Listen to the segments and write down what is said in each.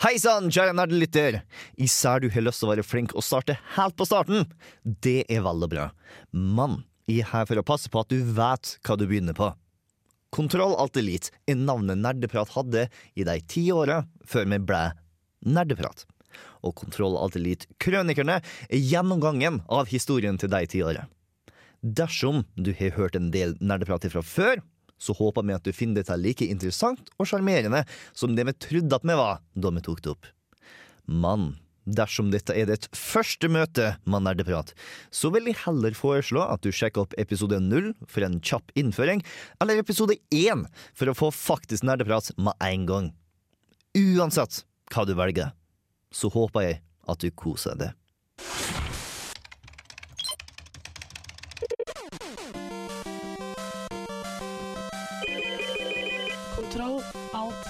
Hei sann, kjære nerdelytter! Især du har lyst til å være flink og starte helt på starten. Det er veldig bra. Men jeg er her for å passe på at du vet hva du begynner på. Kontroll Alt Elite er navnet Nerdeprat hadde i de ti åra før vi ble Nerdeprat. Og Kontroll Alt Elite-krønikerne er gjennomgangen av historien til de ti åra. Dersom du har hørt en del nerdeprat fra før, så håper vi at du finner dette like interessant og sjarmerende som det vi trodde at vi var da vi tok det opp. Men dersom dette er ditt første møte med nerdeprat, så vil jeg heller foreslå at du sjekker opp episode null for en kjapp innføring, eller episode én for å få faktisk nerdeprat med en gang. Uansett hva du velger, så håper jeg at du koser deg.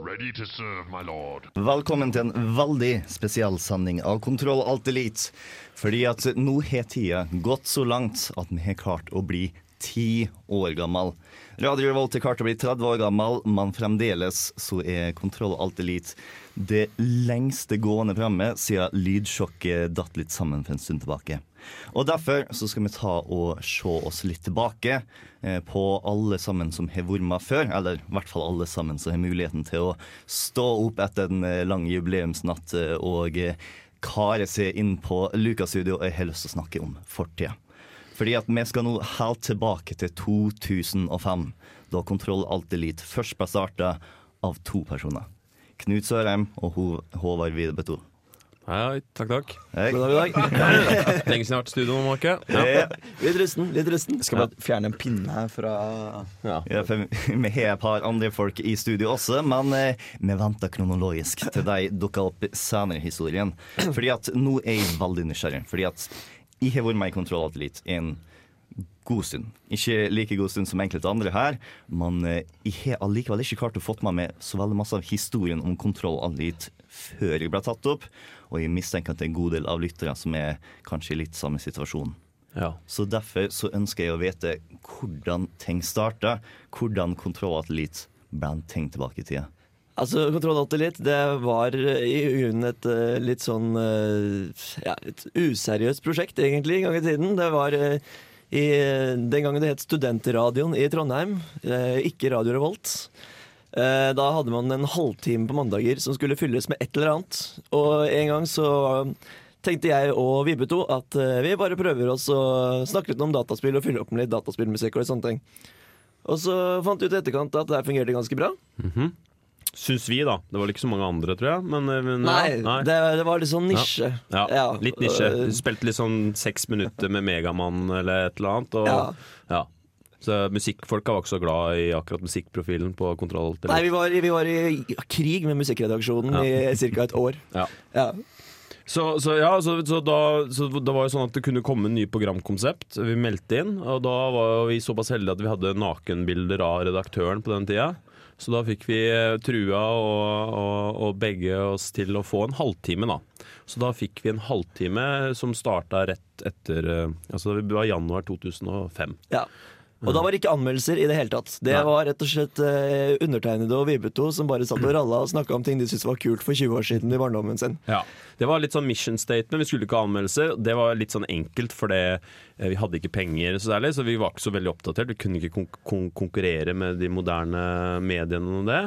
Ready to serve, my lord. Velkommen til en veldig spesiell sending av Kontroll Alt Elite. Fordi at nå har tida gått så langt at vi har klart å bli ti år gammel. Radio Revolt er klart å bli 30 år gammel, men fremdeles så er Kontroll Alt Elite det lengste gående programmet siden lydsjokket datt litt sammen for en stund tilbake. Og Derfor så skal vi ta og se oss litt tilbake eh, på alle sammen som har vært med før. Eller i hvert fall alle sammen som har muligheten til å stå opp etter en eh, lang jubileumsnatt eh, og kare seg inn på Lukas studio. Jeg har lyst til å snakke om fortida. Fordi at vi skal nå helt tilbake til 2005, da Kontroll Alt Elite først ble starta av to personer. Knut Sørheim og Håvard Videbeto. Hei, hei, takk, takk. Hei. God dag, god dag. Lenge siden jeg har vært i studio, Marke. Ja. Ja. Litt rusten. litt rusten Skal bare fjerne en pinne her fra Ja. Ja, for vi har et par andre folk i studio også, men eh, vi venter kronologisk til de dukker opp senere i historien. Fordi at nå er jeg veldig nysgjerrig. Fordi at jeg har vært mer i Kontroll enn god stund. Ikke like god stund som enkelte andre her, men eh, jeg har allikevel ikke klart å fått med meg så veldig masse av historien om Kontroll Alt Elite før jeg ble tatt opp, og jeg mistenker at det er en god del av lyttere som er kanskje i litt samme situasjon. Ja. Så derfor så ønsker jeg å vite hvordan ting starta. Hvordan Kontroll ble en ting tilbake i tida. Altså, Kontroll det var eh, i grunnen et eh, litt sånn Ja, et useriøst prosjekt, egentlig, en gang i tiden. Det var i, den gangen det het Studentradioen i Trondheim, eh, ikke Radio Revolt. Eh, Da hadde man en halvtime på mandager som skulle fylles med et eller annet. Og en gang så tenkte jeg og Vibeto at eh, vi bare prøver oss å snakke litt om dataspill og fylle opp med litt dataspillmusikk og sånne ting. Og så fant vi ut i etterkant at det fungerte ganske bra. Mhm. Syns vi, da. Det var ikke så mange andre, tror jeg. Men, eh, men Nei, ja, Det, det var litt sånn nisje. ja, ja. Litt nisje. Øh, spilte litt sånn seks minutter med Megamann eller et eller annet. Og, Ja. Så musikkfolka var ikke så glad i akkurat musikkprofilen på Kontroll. Nei, vi var, vi var i krig med musikkredaksjonen i ca. et år. Ja. Ja. Så, så ja, så, så, da, så det var jo sånn at det kunne komme en ny programkonsept. Vi meldte inn, og da var vi såpass heldige at vi hadde nakenbilder av redaktøren på den tida. Så da fikk vi eh, trua og, og, og begge oss til å få en halvtime, da. Så da fikk vi en halvtime som starta rett etter eh, Altså det var januar 2005. ja. Og da var det ikke anmeldelser i det hele tatt. Det var rett og slett eh, undertegnede og Vibeto som bare satt og ralla og snakka om ting de syntes var kult for 20 år siden i barndommen sin. Ja. Det var litt sånn mission statement. Vi skulle ikke ha anmeldelser. Det var litt sånn enkelt, for det, eh, vi hadde ikke penger så særlig, så vi var ikke så veldig oppdatert. Vi kunne ikke kon kon konkurrere med de moderne mediene og det.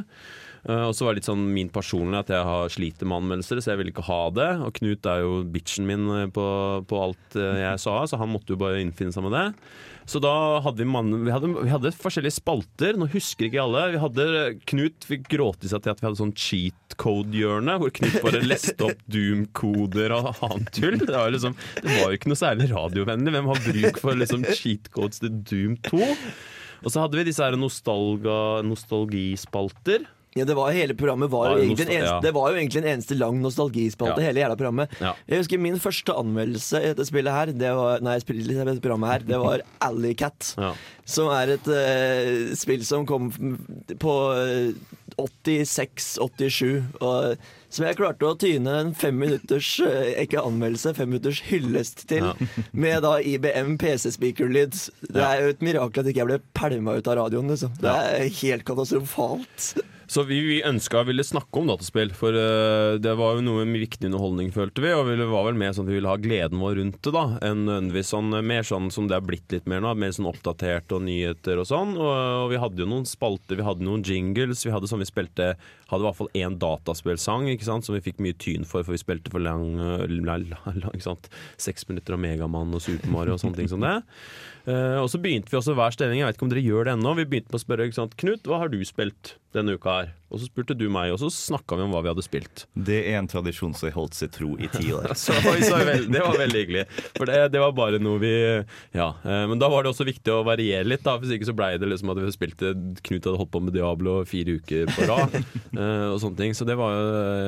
Eh, og så var det litt sånn min personlige at jeg har sliter med anmeldelser, så jeg ville ikke ha det. Og Knut er jo bitchen min eh, på, på alt eh, jeg sa, så han måtte jo bare innfinne seg med det. Så da hadde vi, mann, vi, hadde, vi hadde forskjellige spalter. Nå husker ikke alle. Vi hadde, Knut fikk gråte seg til at vi hadde sånn cheat code-hjørne, hvor Knut bare leste opp Doom-koder og annet tull. Det var, liksom, det var jo ikke noe særlig radiovennlig. Hvem har bruk for liksom, cheat codes til Doom 2? Og så hadde vi disse her nostalgispalter. Ja, det, var, hele programmet var, var egentlig en eneste, ja. det var jo egentlig en eneste lang nostalgispalte, Ja. hele jævla programmet. Ja. Jeg husker min første anmeldelse i dette spillet her, det var, nei, spillet, programmet her, det var Alley Cat. Ja. Som er et uh, spill som kom på eh, 86-87. Og som jeg klarte å tyne en fem minutters eh, ikke anmeldelse, fem minutters hyllest til. Ja. Med da IBM PC-speakerlyd. Det er jo et mirakel at ikke jeg ble pælma ut av radioen. Liksom. Det er helt katastrofalt. Så vi, vi ønska ville snakke om dataspill, for uh, det var jo noe med viktig underholdning, følte vi. Og vi var vel mer sånn at vi ville ha gleden vår rundt det, da. Enn nødvendigvis sånn, mer sånn som det er blitt litt mer nå. Mer sånn oppdatert og nyheter og sånn. Og, og vi hadde jo noen spalter, vi hadde noen jingles. Vi hadde sånn vi spilte Hadde i hvert fall én dataspillsang ikke sant, som vi fikk mye tyn for, for vi spilte for lang, lang, lang, lang ikke sant? Seks minutter av Megamann og Super Mario og sånne ting som det. Eh, og så begynte vi også hver stemning. jeg vet ikke om dere gjør det ennå. Vi begynte med å spørre sant? Knut, hva har du spilt denne uka her? Og så spurte du meg, og så snakka vi om hva vi hadde spilt. Det er en tradisjon som har holdt seg tro i ti år. Så så, Det var veldig hyggelig. For det, det var bare noe vi Ja. Uh, Men da var det også viktig å variere litt, da. Hvis ikke så blei det liksom at vi spilte Knut hadde holdt på med Diablo fire uker på rad. Uh, og sånne ting. Så det var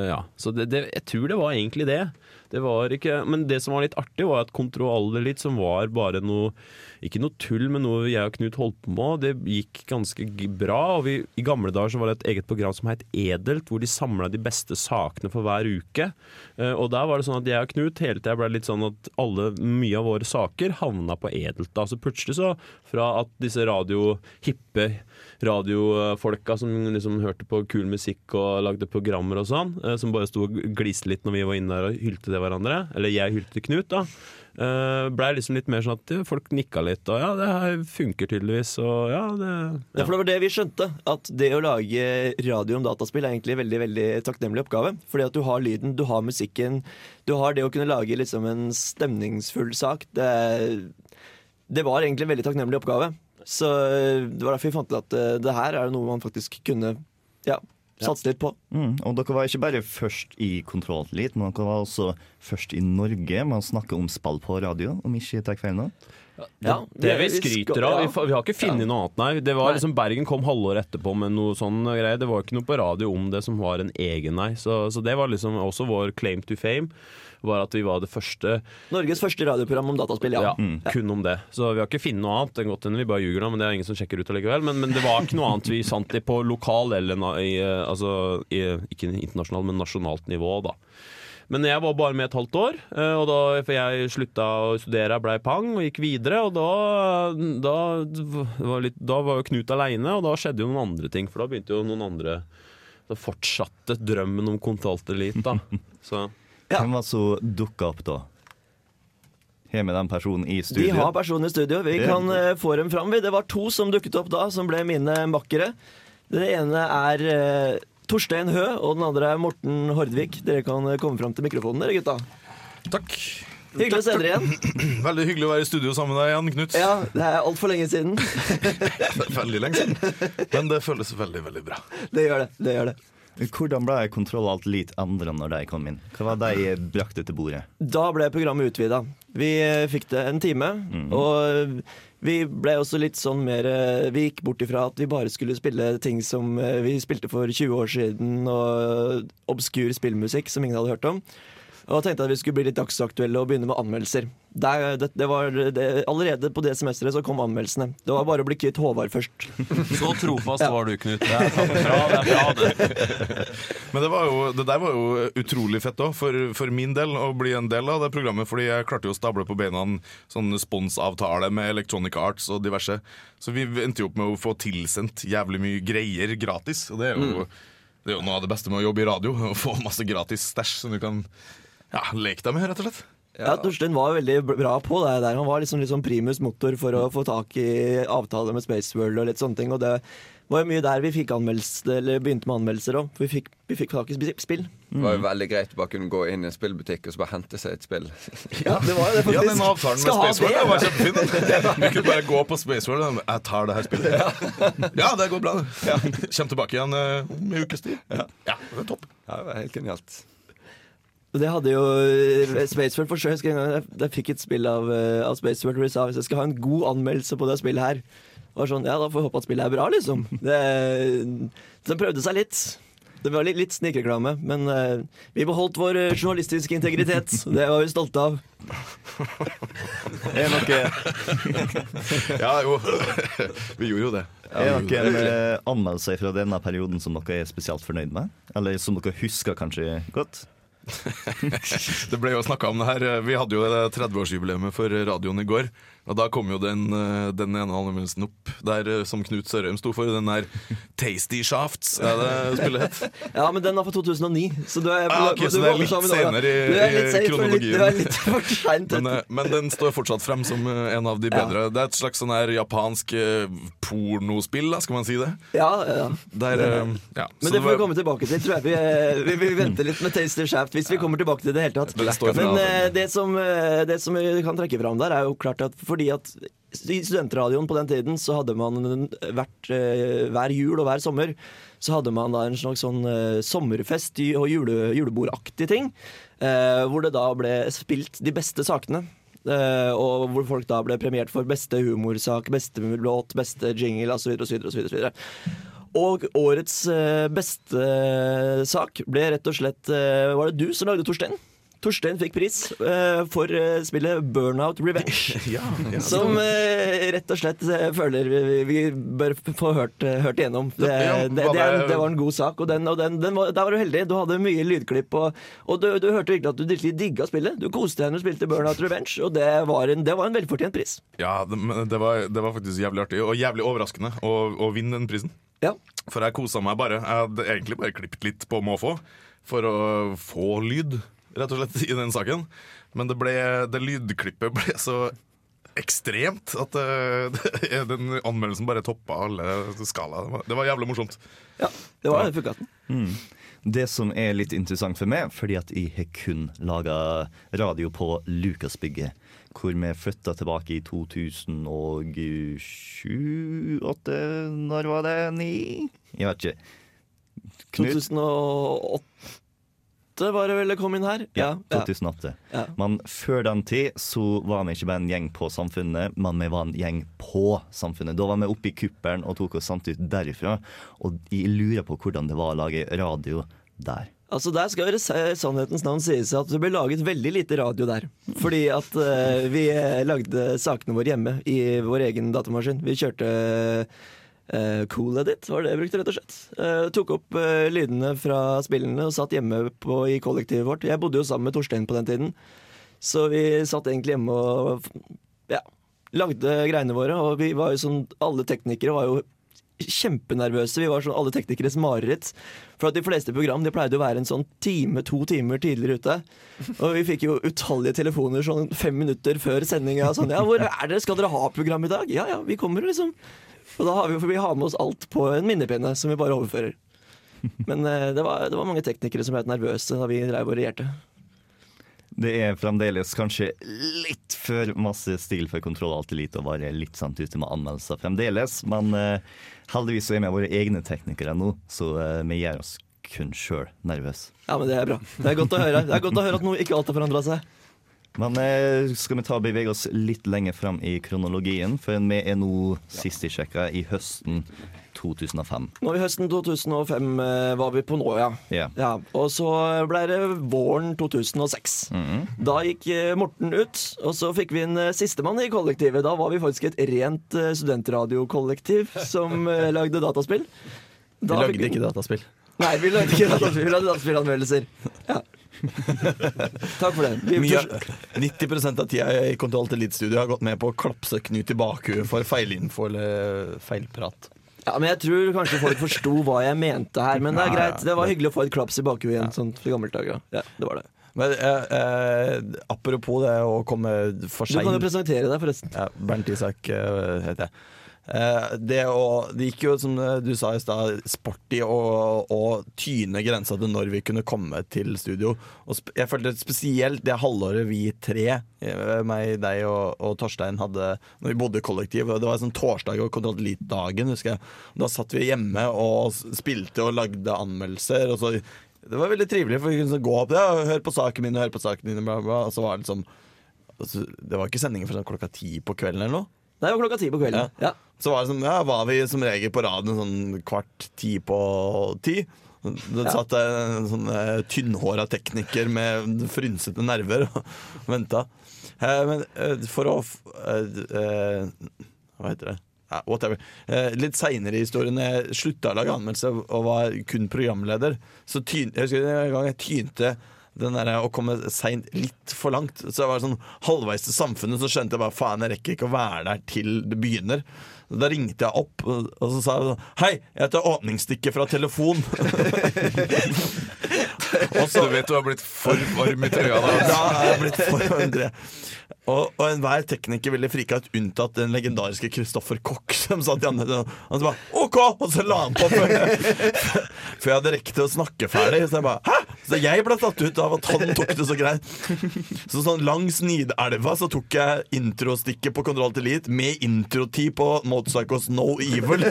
Ja. Så det, det, jeg tror det var egentlig det. Det var ikke Men det som var litt artig, var at Kontroll litt, som var bare noe Ikke noe tull, men noe jeg og Knut holdt på med. Det gikk ganske bra. Og vi, I gamle dager så var det et eget program som het Edelt, hvor de samla de beste sakene for hver uke. Eh, og der var det sånn at jeg og Knut hele tida ble litt sånn at alle, mye av våre saker havna på Edelt. Da. Så plutselig så, fra at disse radio, hippe radiofolka som liksom hørte på kul musikk og lagde programmer og sånn, eh, som bare sto og gliste litt når vi var inne der og hylte til hverandre, eller jeg hylte Knut, da. Uh, Blei liksom litt mer sånn at folk nikka litt, og ja, det her funker tydeligvis, og ja, det Ja, for det var det vi skjønte. At det å lage radio om dataspill er egentlig en veldig veldig takknemlig oppgave. Fordi at du har lyden, du har musikken, du har det å kunne lage liksom en stemningsfull sak. Det, det var egentlig en veldig takknemlig oppgave. Så eh, det var derfor vi fant til at eh, det her er noe man faktisk kunne ja, satse litt på. Mm, og dere var ikke bare først i Kontroll men dere var også først i Norge med å snakke om spill på radio, om ikke jeg tar feil nå? Ja, Det vi vi skryter av. Vi, vi har ikke funnet noe annet, nei. Det var Nei. liksom Bergen kom halvåret etterpå med noe sånn greie. Det var ikke noe på radio om det som var en egen, nei. Så, så det var liksom også vår claim to fame. Var at vi var det første Norges første radioprogram om dataspill, ja. ja, kun om det. Så vi har ikke funnet noe annet. Det er godt hende vi bare ljuger nå, men det er ingen som sjekker ut allikevel. Men, men det var ikke noe annet vi sant i på lokal eller i, eh, altså, i, ikke internasjonalt, men nasjonalt nivå, da. Men jeg var bare med et halvt år, eh, og da, for jeg slutta å studere, blei pang og gikk videre. Og da, da, var, litt, da var jo Knut aleine, og da skjedde jo noen andre ting. For da begynte jo noen andre Da fortsatte drømmen om Kontroll da. Så Ja. Hvem var det som dukka opp da? Har vi den personen i De studio? har personen i studio. Vi kan eh, få dem fram. Det var to som dukket opp da, som ble mine makkere. Det ene er eh, Torstein Hø, og den andre er Morten Hordvik. Dere kan eh, komme fram til mikrofonen, dere gutta. Takk. Hyggelig å se dere igjen. Veldig hyggelig å være i studio sammen med deg igjen, Knut. Ja, Det er altfor lenge siden. Veldig lenge siden. Men det føles veldig, veldig bra. Det gjør det. det, gjør det. Hvordan ble Kontroll Alt Elite endra når de kom inn? Hva var de brakte til bordet? Da ble programmet utvida. Vi eh, fikk det en time. Og vi ble også litt sånn mer eh, Vi gikk bort ifra at vi bare skulle spille ting som eh, vi spilte for 20 år siden, og obskur spillmusikk som ingen hadde hørt om. Og tenkte at vi skulle bli litt dagsaktuelle og begynne med anmeldelser. Der, det, det var, det, allerede på det semesteret så kom anmeldelsene. Det var bare å bli kvitt Håvard først. Så trofast var du, Knut. Det er bra, det er bra, det. Men det, var jo, det der var jo utrolig fett òg, for, for min del, å bli en del av det programmet. Fordi jeg klarte jo å stable på beina en sånn sponsavtale med Electronic Arts og diverse. Så vi endte jo opp med å få tilsendt jævlig mye greier gratis. Og det er jo, det er jo noe av det beste med å jobbe i radio. Å få masse gratis stæsj som du kan ja, Lek deg med, rett og slett. Ja, Torstein var veldig bra på det der. Han var liksom sånn primus motor for å få tak i avtaler med Spaceworld og litt sånne ting. Og det var jo mye der vi fikk anmeldelse, eller begynte med anmeldelser òg. Vi fikk, vi fikk tak i sp- spill. Det var jo veldig greit å bare kunne gå inn i en spillbutikk og så bare hente seg et spill. Ja, det var jo det, Ja, den avtalen med Space World var kjempefin. Vi kunne bare gå på Spaceworld og jeg tar det her spillet. Ja, det går bra. Ja. Kjem tilbake igjen eh, om en ukes tid. Ja, det er topp. Ja, det var helt genialt. Det hadde jo eh, Spaceworld for. Jeg en jeg, fikk et spill av, eh, av Spaceworld hvor de sa hvis jeg skal ha en god anmeldelse på det spillet her, Var sånn, ja, da får vi håpe at spillet er bra, liksom. Det, så den prøvde seg litt. Det var litt, litt snikreklame, men uh, vi beholdt vår eh, journalistiske integritet. Det var vi stolte av. Er nok Ja, jo. Vi gjorde jo det. er noen eh, anmeldelser fra denne perioden som dere er spesielt fornøyd med? Eller som dere husker kanskje godt? Det ble jo snakka om det her. Vi hadde jo 30-årsjubileet for radioen i går. Og da kom jo den, eh, den ene anmeldelsen opp der eh, som Knut Sørheim sto for. Den der Tasty Shafts, er det spillet het? Ja, men den var fra 2009, så du er, Ah, okay, du så det er litt senere i- er litt i kronologien. for litt-. Du er litt for sent Men, eh, men den står fortsatt frem som en av de bedre. Det er et slags sånn her japansk pornospill, da, skal man si det? Ja, ja. Der, ja. Men så det får vi komme tilbake til. tror jeg Vi, vi, vi venter litt med Tasty Shaft hvis vi kommer tilbake til det i det hele tatt. Det Men det som, det som vi kan trekke fram der, er jo klart at fordi at i studentradioen på den tiden så hadde man hvert, eh, hver jul og hver sommer så hadde man da en slags sånn eh, sommerfest og jule, julebordaktig ting. eh, hvor det da ble spilt de beste sakene. og hvor folk da ble premiert for beste humorsak, beste låt, beste jingle osv. osv. Og årets eh, beste sak ble rett og slett Var det du som lagde Torstein? Torstein fikk pris uh, for eh, spillet Burnout Revenge. som uh, rett og slett føler vi, vi bør få hørt, hørt igjennom. Det, det, det, det- var en god sak, og, den, og den, den var, der var du heldig. Du hadde mye lydklipp, og, og du, du hørte virkelig at du virkelig digga spillet. Du koste deg når du spilte Burnout Revenge, og det var en, det var en velfortjent pris. Ja, det, var, det var faktisk jævlig artig, og jævlig overraskende å, å vinne den prisen. Ja. For jeg kosa meg bare. Jeg hadde egentlig bare klippet litt på måfå for å få lyd, rett og slett, i den saken. Men det, ble, det lydklippet ble så ekstremt at uh, den anmeldelsen bare toppa alle skala. Det var, jævlig morsomt. Ja, det var funka. Det som er litt interessant for meg, fordi at jeg har kun laga radio på Lukasbygget, hvor vi flytta tilbake i 2007-2008 Når var det? Ni? Jeg vet ikke. Knut? 2008 var det vel det kom inn her? Ja, ja. 2008. Ja. Men før den tid så var vi ikke bare en gjeng på Samfunnet, men vi var en gjeng på Samfunnet. Da var vi oppe i kuppelen og tok oss samtidig derifra. Og jeg lurer på hvordan det var å lage radio der. Altså Der skal det i sannhetens navn sies at det ble laget veldig lite radio der. Fordi at uh, vi eh, lagde sakene våre hjemme i vår egen datamaskin. Vi kjørte uh, Cool Edit, var det jeg brukte, rett og slett. Uh, tok opp uh, lydene fra spillene og satt hjemme på, i kollektivet vårt. Jeg bodde jo sammen med Torstein på den tiden, så vi satt egentlig hjemme og ja, lagde greiene våre. Og vi var jo sånn Alle teknikere var jo kjempenervøse. Vi var sånn alle teknikeres mareritt. For at de fleste program de pleide å være en sånn time, to timer tidligere ute. Og vi fikk jo utallige telefoner sånn fem minutter før sendinga. Sånn, ja, hvor er dere? Skal dere ha program i dag? Ja ja, vi kommer, liksom. Og da har vi, for vi har med oss alt på en minnepinne som vi bare overfører. Men eh, det, var, det var mange teknikere som ble nervøse da vi dreiv og regjerte. Det er fremdeles kanskje litt for masse stil for Kontroll Alt lite å være litt sent ute med anmeldelser fremdeles, men uh, heldigvis så er vi våre egne teknikere nå, så uh, vi gjør oss kun sjøl nervøse. Ja, men det er bra. Det er godt å høre Det er godt å høre at noe ikke alt har forandra seg. Men eh, skal vi ta og bevege oss litt lenger fram i kronologien, for vi er nå sist jeg sjekka, i høsten 2005. Nå i høsten 2005 eh, var vi på nå, ja. Yeah. ja. Og så ble det våren 2006. Da gikk eh, Morten ut, og så fikk vi en sistemann i kollektivet. Da var vi faktisk et rent studentradiokollektiv som lagde dataspill. Vi lagde ikke dataspill. Nei, vi lagde ikke dataspill, vi lagde dataspillanmeldelser. Ja. Takk for det. Vi Mye, først- 90 av tida i Kontroll til Elite-studio har gått med på å klapse Knut i bakhuet for feilinfo eller feilprat. Ja, men Jeg tror kanskje folk forsto hva jeg mente her. Men det er greit. Det var hyggelig å få et klaps i bakhuet igjen. Sånn for gammelt dager. Ja, det var det. Men eh, eh, apropos det å komme for Du kan jo presentere deg, forresten. Ja, Bernt Isak eh, heter jeg. Eh, det, å, det gikk jo, som du sa i stad, sporty å, tyne grensa til når vi kunne komme til studio. Og jeg følte spesielt det halvåret vi tre, eh, meg, deg og, og Torstein, hadde når vi bodde i kollektiv. Det var sånn torsdag og Kontroll Elite-dagen, husker jeg. Da satt vi hjemme og spilte og lagde anmeldelser. Og så, det var veldig trivelig, for vi kunne gå opp ja, hør på saken min hør på saken din. Bla, bla, og så var det liksom altså, Det var ikke sendinger sånn klokka ti på kvelden eller noe. Nei, det var klokka ti på kvelden. Ja. Så var, det sånn, ja, var vi som regel på radioen sånn kvart ti på ti. Det satt en sånn eh, tynnhåra tekniker med frynsete nerver og venta. Uh, men uh, for å eh, eh, Hva heter det? Ja, whatever. Eh, litt seinere i historien, jeg slutta å lage anmeldelse og var kun programleder, så tyn, jeg husker en gang jeg tynte den der, å komme seint litt for langt. Så jeg var sånn halvveis til samfunnet, så skjønte jeg bare faen, jeg rekker ikke å være der til det begynner. Da ringte jeg opp, og så sa jeg Hei, jeg heter Åpningsstikket fra telefon. så, Du vet du har blitt for varm i trøya da. Ja, jeg har blitt for andre. Og, og enhver tekniker ville frika ut, unntatt den legendariske Kristoffer Koch, som satt i andre. Han sa bare OK! Og så la han på før jeg, før jeg hadde rekt til å snakke ferdig. Så jeg bare Hæ?! Så jeg ble tatt ut av at han tok det så greit. Så sånn langs Nidelva så tok jeg introstikket på Kontroll til Elite med introtid på Motorcycles No Evil.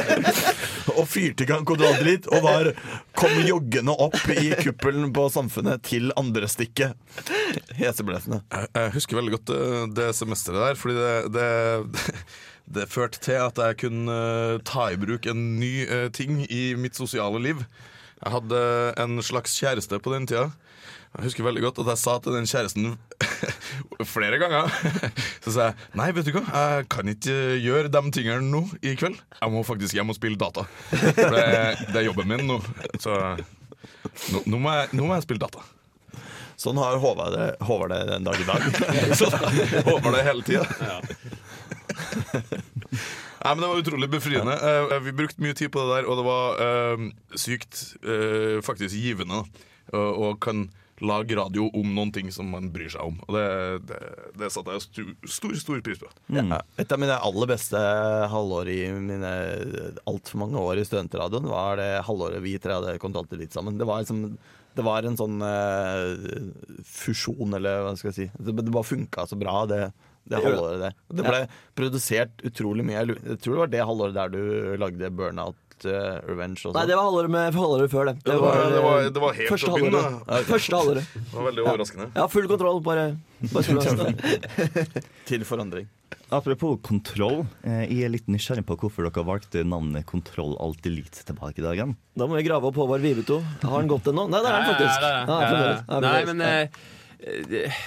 og fyrte i gang Kontroll til Elite og var, kom joggende opp i kuppelen på Samfunnet til andre stikket. Heseblesende. Jeg, husker veldig godt det, det semesteret der, fordi det, det, det førte til at jeg kunne eh, ta i bruk en ny eh, ting i mitt sosiale liv. Jeg hadde en slags kjæreste på den tida. Jeg husker veldig godt at jeg sa til den kjæresten flere ganger Så sa jeg nei, vet du hva, jeg kan ikke gjøre de tingene nå i kveld. Jeg må faktisk hjem og spille data. For det, det er jobben min nå. Så nå, nå, må jeg, nå må jeg spille data. Sånn har Håvard det, Håvard det den dag i dag. Så Håvard det hele tida. Nei, men Det var utrolig befriende. Uh, vi brukte mye tid på det der, og det var uh, sykt uh, faktisk givende. å Og, kan lage radio om noen ting som man bryr seg om. Og det, det, det satte jeg stu, stor, stor pris på. Ja, et av mine aller beste halvår i mine altfor mange år i studentradioen var det halvåret vi tre hadde kontanter litt sammen. Det var, liksom, det var en sånn uh, fusjon, eller hva skal jeg si. Det, det bare funka så bra, det, det halvåret der. Det ble produsert utrolig mye. Jeg tror det var det halvåret der du lagde Burnout eh, Revenge og Nei, sånn. det var halvåret, med, halvåret før det. Ja, det var- det var- det var helt første halvåret. Okay. Første halvåret. Det var veldig overraskende. Ja, full kontroll. Bare, bare. Til forandring. Apropos kontroll, eh, jeg er litt nysgjerrig på hvorfor dere valgte navnet Kontroll Alt Elite tilbake i dagen. Da må vi grave opp Håvard Viveto. Har han gått ennå? Nei, det er han faktisk. Ja, Ja, ja. Nei, men eh, eh,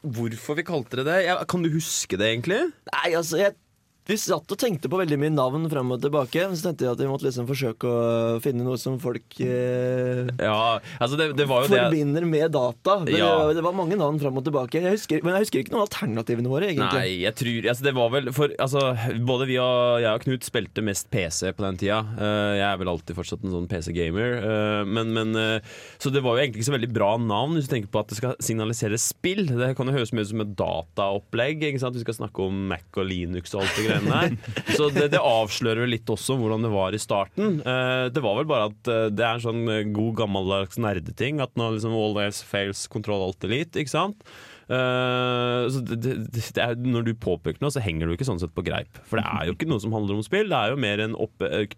Hvorfor vi kalte det det? Kan du huske det, egentlig? Nei, altså, jeg, vi satt og tenkte på veldig mye navn frem og tilbake. Så tenkte jeg at vi måtte liksom forsøke å finne noe som folk eh, Ja, altså det, det var jo det forbinder med data. Men Ja. det, var mange navn frem og tilbake. Jeg husker, men jeg husker ikke noen alternativene våre, egentlig. Nei, jeg tror altså Det var vel for altså, Både vi og jeg og Knut spilte mest PC på den tida. Eh, jeg er vel alltid fortsatt en sånn PC-gamer. eh, men, men eh, Så det var jo egentlig ikke så veldig bra navn hvis du tenker på at det skal signalisere spill. Det kan jo høres mye ut som et dataopplegg. Vi skal snakke om Mac og Linux og alt det greiene der. Så det, det avslører litt også hvordan det var i starten. Eh, det var vel bare at eh, det er en sånn eh, god gammeldags nerdeting. At nå liksom always fails control alt elite, ikke sant. Uh, det, det, det er, når du påpeker noe, så henger du ikke sånn sett på greip. For det er jo ikke noe som handler om spill. Det er jo mer en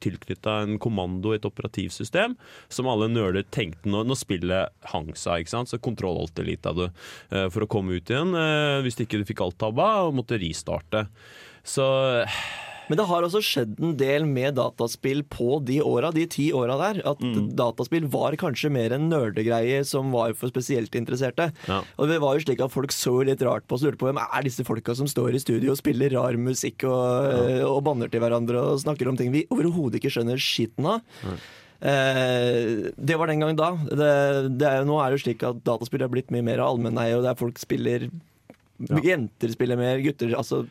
tilknytta en kommando i et operativsystem, som alle nøler tenkte når, når spillet hang seg. ikke sant? Så kontroll alt elite hadde uh, for å komme ut igjen uh, hvis ikke du fikk alt tabba og måtte restarte. Så Men det har også skjedd en del med dataspill på de åra, de ti åra der. At Mm. dataspill var kanskje mer en nerdegreie som var for spesielt interesserte. Ja. Og det var jo slik at folk så litt rart på oss og lurte på hvem er disse folka som står i studio og spiller rar musikk og, ja. og banner til hverandre og snakker om ting vi overhodet ikke skjønner skitten av. Eh, det var den gang da. Det, det er, jo- nå er det jo slik at dataspill er blitt mye mer allmenneie, og der folk spiller Jenter spiller mer, gutter altså,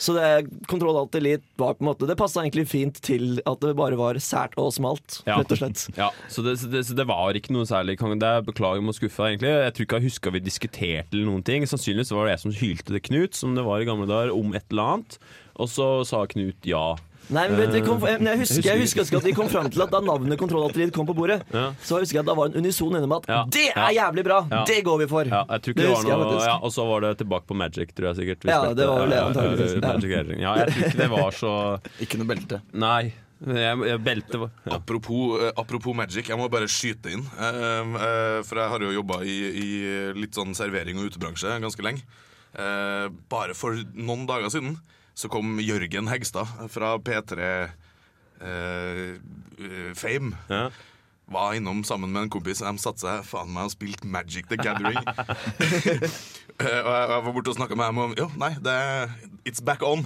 Så det Kontroll Alt Elite var på en måte Det passa egentlig fint til at det bare var sært og smalt, Ja. rett og slett. Ja, så det, det, så det var ikke noe særlig det er, Beklager om å skuffe deg, egentlig. Jeg tror ikke jeg husker vi diskuterte eller noen ting. Sannsynligvis var det jeg som hylte til Knut, som det var i gamle dager, om et eller annet. Og så sa Knut ja. Nei, men vet du, kom, jeg, jeg, husker, jeg husker også at vi kom fram til at da navnet Kontroll kom på bordet, Ja. så husker jeg at da var en unison inne med at Ja. det er jævlig bra! Ja. Det går vi for! Ja, jeg ikke Det det, husker var jeg noe faktisk. ja, Og så var det tilbake på Magic, tror jeg sikkert. Ja, spilte. det var vel det, Ja, ja, antageligvis. ja, jeg tror ikke det var så Ikke noe belte. Nei. Jeg, jeg belte ja. Apropos, eh, apropos Magic, jeg må bare skyte inn. Eh, eh, for jeg har jo jobba i, i litt sånn servering og utebransje ganske lenge. Eh, bare for noen dager siden så kom Jørgen Hegstad fra P3 eh, Fame. Fame. Var innom sammen med en kompis. De satte seg faen meg og spilte Magic the Gathering. Eh, og jeg, jeg var borte og snakka med dem om Jo, nei, det It's back on.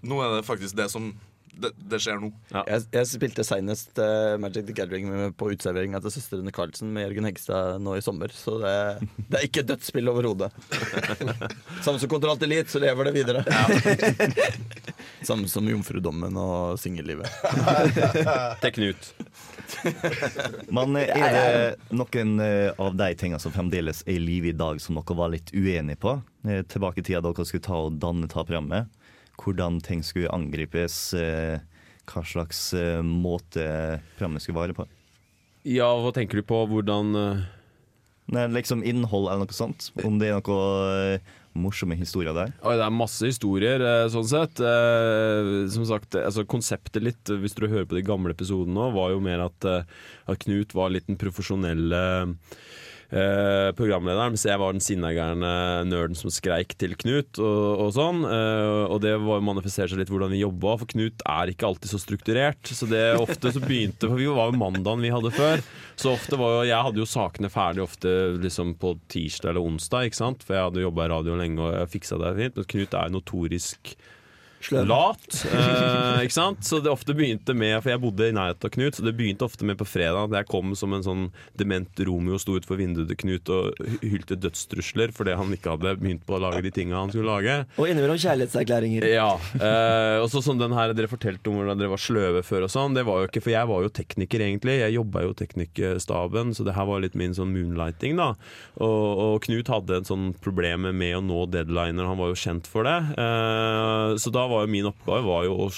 Nå er det faktisk det som Det, det skjer nå. Jeg, jeg spilte senest uh, Magic the Gathering med, på uteserveringa til søstrene Carlsen med Jørgen Hegstad nå i sommer, så det, det er ikke dødsspill overhodet. Samme som Kontroll Elite, så lever det videre. Samme som Jomfrudommen og singellivet. Til Knut. Men eh, er det noen eh, av de tingene som fremdeles er i live i dag, som dere var litt uenige på? Tilbake i tida dere skulle ta og danne ta programmet. Hvordan ting skulle angripes. eh, Hva slags eh, måte programmet skulle være på. Ja, hva tenker du på? Hvordan eh, Nei, liksom innhold eller noe sånt. Om det er noe morsomme historier der. Oi, det er masse historier, sånn sett. Som sagt, altså Konseptet litt, hvis dere hører på de gamle episodene nå, var jo mer at, at Knut var litt den profesjonelle eh, programlederen, mens jeg var den sinnagærne nerden som skreik til Knut og, og sånn. Eh, og det var manifesterte seg litt hvordan vi jobba, for Knut er ikke alltid så strukturert. Så det ofte så begynte For vi var jo mandagen vi hadde før. Så ofte var jo Jeg hadde jo sakene ferdig ofte liksom på tirsdag eller onsdag, ikke sant? For jeg hadde jobba i radio lenge og jeg fiksa det fint. Men Knut er notorisk Sløv. lat. Eh, ikke sant? Så det ofte begynte med For jeg bodde i nærheten av Knut, så det begynte ofte med på fredag at jeg kom som en sånn dement Romeo sto utenfor vinduet til Knut og hylte dødstrusler fordi han ikke hadde begynt på å lage de tinga han skulle lage. Og innimellom kjærlighetserklæringer. Ja. Eh, og så sånn den her dere fortalte om hvordan dere var sløve før og sånn, det var jo ikke For jeg var jo tekniker, egentlig. Jeg jobba jo teknikkstaben, så det her var litt min sånn moonlighting, da. Og, og Knut hadde et sånn problem med å nå deadliner, han var jo kjent for det. Eh, så da var jo min oppgave var jo å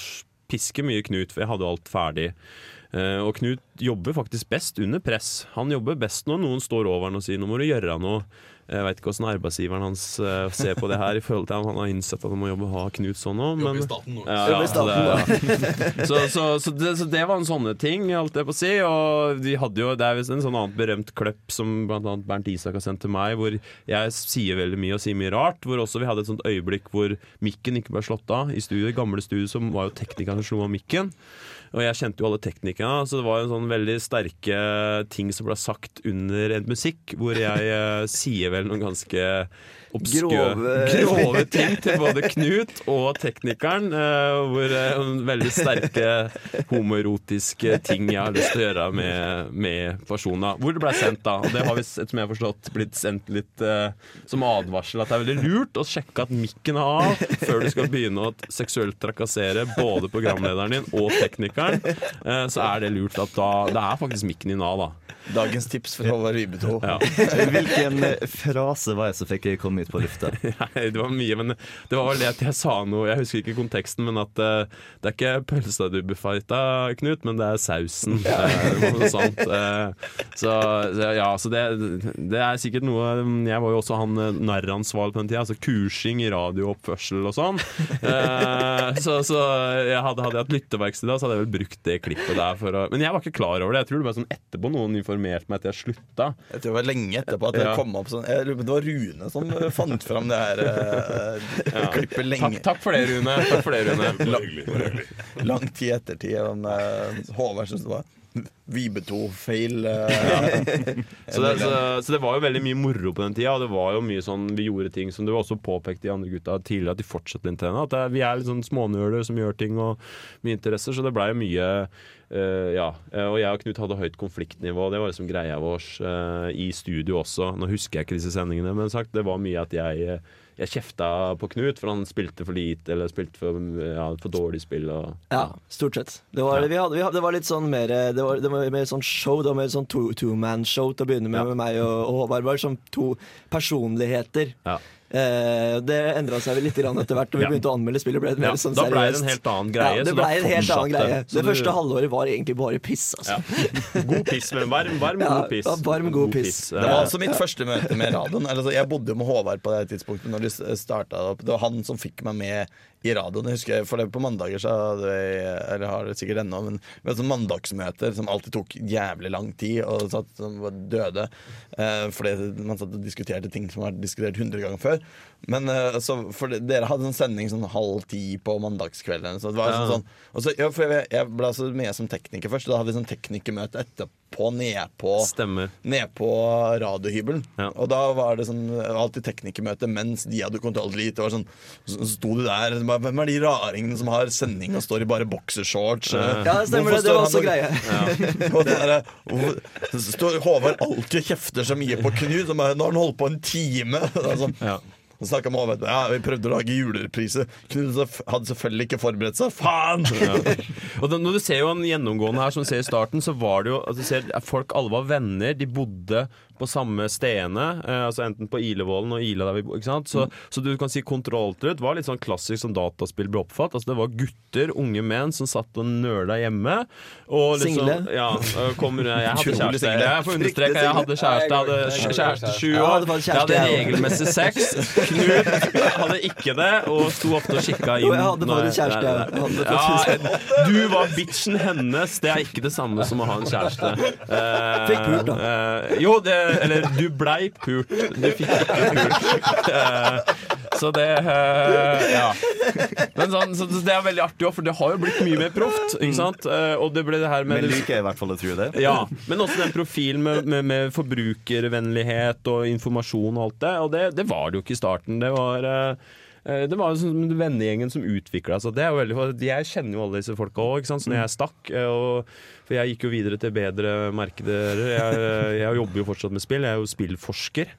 piske mye Knut, for jeg hadde alt ferdig. Eh, og Knut jobber faktisk best under press. Han jobber best når noen står over han og sier 'nå må du gjøre noe'. Jeg veit ikke hvordan arbeidsgiveren hans eh, ser på det her, i forhold til han, han har innsett at han må jobbe ha Knut sånn òg. Jobber i staten nå. Ja, ja, så, det, så, så, det, så det var en sånne ting, alt jeg på å si. Og vi hadde jo, det er visst en sånn annet berømt kløpp som annet Bernt Isak har sendt til meg, hvor jeg sier veldig mye og sier mye rart. Hvor også vi hadde et sånt øyeblikk hvor mikken ikke ble slått av i studio. Gamle studio som var jo teknikeren som slo av mikken. Og jeg kjente jo alle teknikerne, så det var en sånn veldig sterke ting som ble sagt under en musikk, hvor jeg eh, sier vel noen ganske Grove- grove ting til både Knut og teknikeren. eh, hvor eh, veldig sterke homoerotiske ting jeg har lyst til å gjøre med, med personer. Hvor det ble sendt, da. Og det har visst, som jeg har forstått, blitt sendt litt uh, som advarsel at det er veldig lurt å sjekke at mikken er av før du skal begynne å seksuelt trakassere både programlederen din og teknikeren. Uh, så er det lurt at da Det er faktisk mikken din av, da. Dagens tips for Håvard Vibeto. Ja. Hvilken eh, frase var det som fikk komme ut på lufta? Nei, det var mye, men det var vel det at jeg sa noe Jeg husker ikke konteksten, men at uh, det er ikke pølsa du befighta, Knut, men det er sausen. Ja. Uh, noe sånt. Uh, så, så ja, så det, det er sikkert noe Jeg var jo også han narransvarlig på den tida, altså kursing i radiooppførsel og sånn. Eh, så så jeg hadde, hadde jeg hatt lytteverksted da, så hadde jeg vel brukt det klippet der for å Men jeg var ikke klar over det. Jeg tror det var sånn etterpå noen informerte meg til jeg slutta. Jeg tror det var lenge etterpå at det Ja. kom opp sånn jeg, Det var Rune som eh, fant fram det her eh, klippet lenge. takk for det, Rune. Takk for det, Rune. Lang, lang tid ettertid. Om eh, Håvard syns det var Vibeto-feil. eh, Så det, så, så det var jo veldig mye moro på den tida. Og det var jo mye sånn, vi gjorde ting som du også påpekte de andre gutta tidligere, at de fortsetter den til. At det, vi er litt sånn smånøler som gjør ting og mye interesser. Så det blei jo mye Uh, Ja. Eh, Og jeg og Knut hadde høyt konfliktnivå. Det var liksom greia vår uh, i studio også. Nå husker jeg ikke disse sendingene, men sagt, det var mye at jeg eh, jeg kjefta på Knut, for han spilte for lite eller spilte for, ja, for dårlig spill. Og, Ja, stort sett. Det var, Ja. vi hadde, vi hadde, det var litt sånn mer Det var, det var mer sånn show. Det var mer sånn two- two-man-show til å begynne med, Ja. med meg og, og Håvard. Bare som to personligheter. Ja. Eh, det endra seg vel litt etter hvert og vi Ja. begynte å anmelde spillet. ble mer Ja, sånn da ble det en helt annen greie, Ja, det så ble en helt annen greie. Så Det du- første halvåret var egentlig bare piss. Altså. Ja. God piss, men varm, varm Ja, god piss. varm, god piss. piss. Det var altså mitt første møte med radioen. Altså, jeg bodde jo med Håvard på det tidspunktet Når de starta opp. Det var han som fikk meg med i radioen. Jeg husker, for det På mandager så hadde vi Eller har det sikkert ennå, men vi hadde sånn mandagsmøter som alltid tok jævlig lang tid, og satt som var døde. Eh, fordi man satt og diskuterte ting som var diskutert hundre ganger før. Men eh, så, for dere hadde en sending sånn halv ti på mandagskvelden. Så det var Ja. sånn, sånn, og så, ja, for jeg, jeg ble altså med som tekniker først. Da hadde vi sånn teknikermøte etterpå på, nedpå ned på radiohybelen. Ja. Og da var det sånn alltid teknikermøte mens de hadde kontroll litt. Det var sånn, så sto du der Hvem er de raringene som har sending og står i bare boksershorts? Ja. Ja, det stemmer det. Det var også. Og det der, står Håvard alltid og kjefter så mye på Knut. Nå har han holdt på en time! Sånn, Ja. Så snakket med Håvard Ja, vi prøvde å lage julereprise. Knut hadde selvfølgelig ikke forberedt seg. Faen! Da, når du ser jo en gjennomgående her, som du ser i starten, så var det jo at du ser, Folk alle var venner. De bodde på samme stedene. Eh, altså Enten på Ilevollen og Ila der vi bor. ikke sant? Så, så du kan si Kontrolltrutt var litt sånn klassisk som dataspill ble oppfatt. Altså Det var gutter, unge menn, som satt og nøla hjemme. Og liksom, Single. Ja, øh, kommer, jeg hadde kjæreste. Jeg får understreke jeg hadde kjæreste. Jeg hadde kjæreste sju år. Jeg hadde regelmessig sex. Knut hadde ikke det, og sto ofte og kikka inn. Jo, jeg hadde faktisk kjæreste, Ja, du var bitchen hennes. Det er ikke det samme som å ha en kjæreste. Eh, Fikk pult, da. eh, jo, det, eller du blei pult. Du fikk ikke pult. Eh, så det eh, Ja. Men sånn, så det er veldig artig òg, for det har jo blitt mye mer proft. Ikke sant? Eh, og det ble det her med Men liker jeg i hvert fall å tro det. ja, men også den profilen med, med, med forbrukervennlighet og informasjon og alt det. Og det, det var det jo ikke i starten. Det var det var jo sånn vennegjengen som utvikla seg. Det er jo veldig, Jeg kjenner jo alle disse folka òg, så når jeg stakk. Og, for jeg gikk jo videre til bedre markeder. Jeg, eh, jeg jobber jo fortsatt med spill, jeg er jo spillforsker.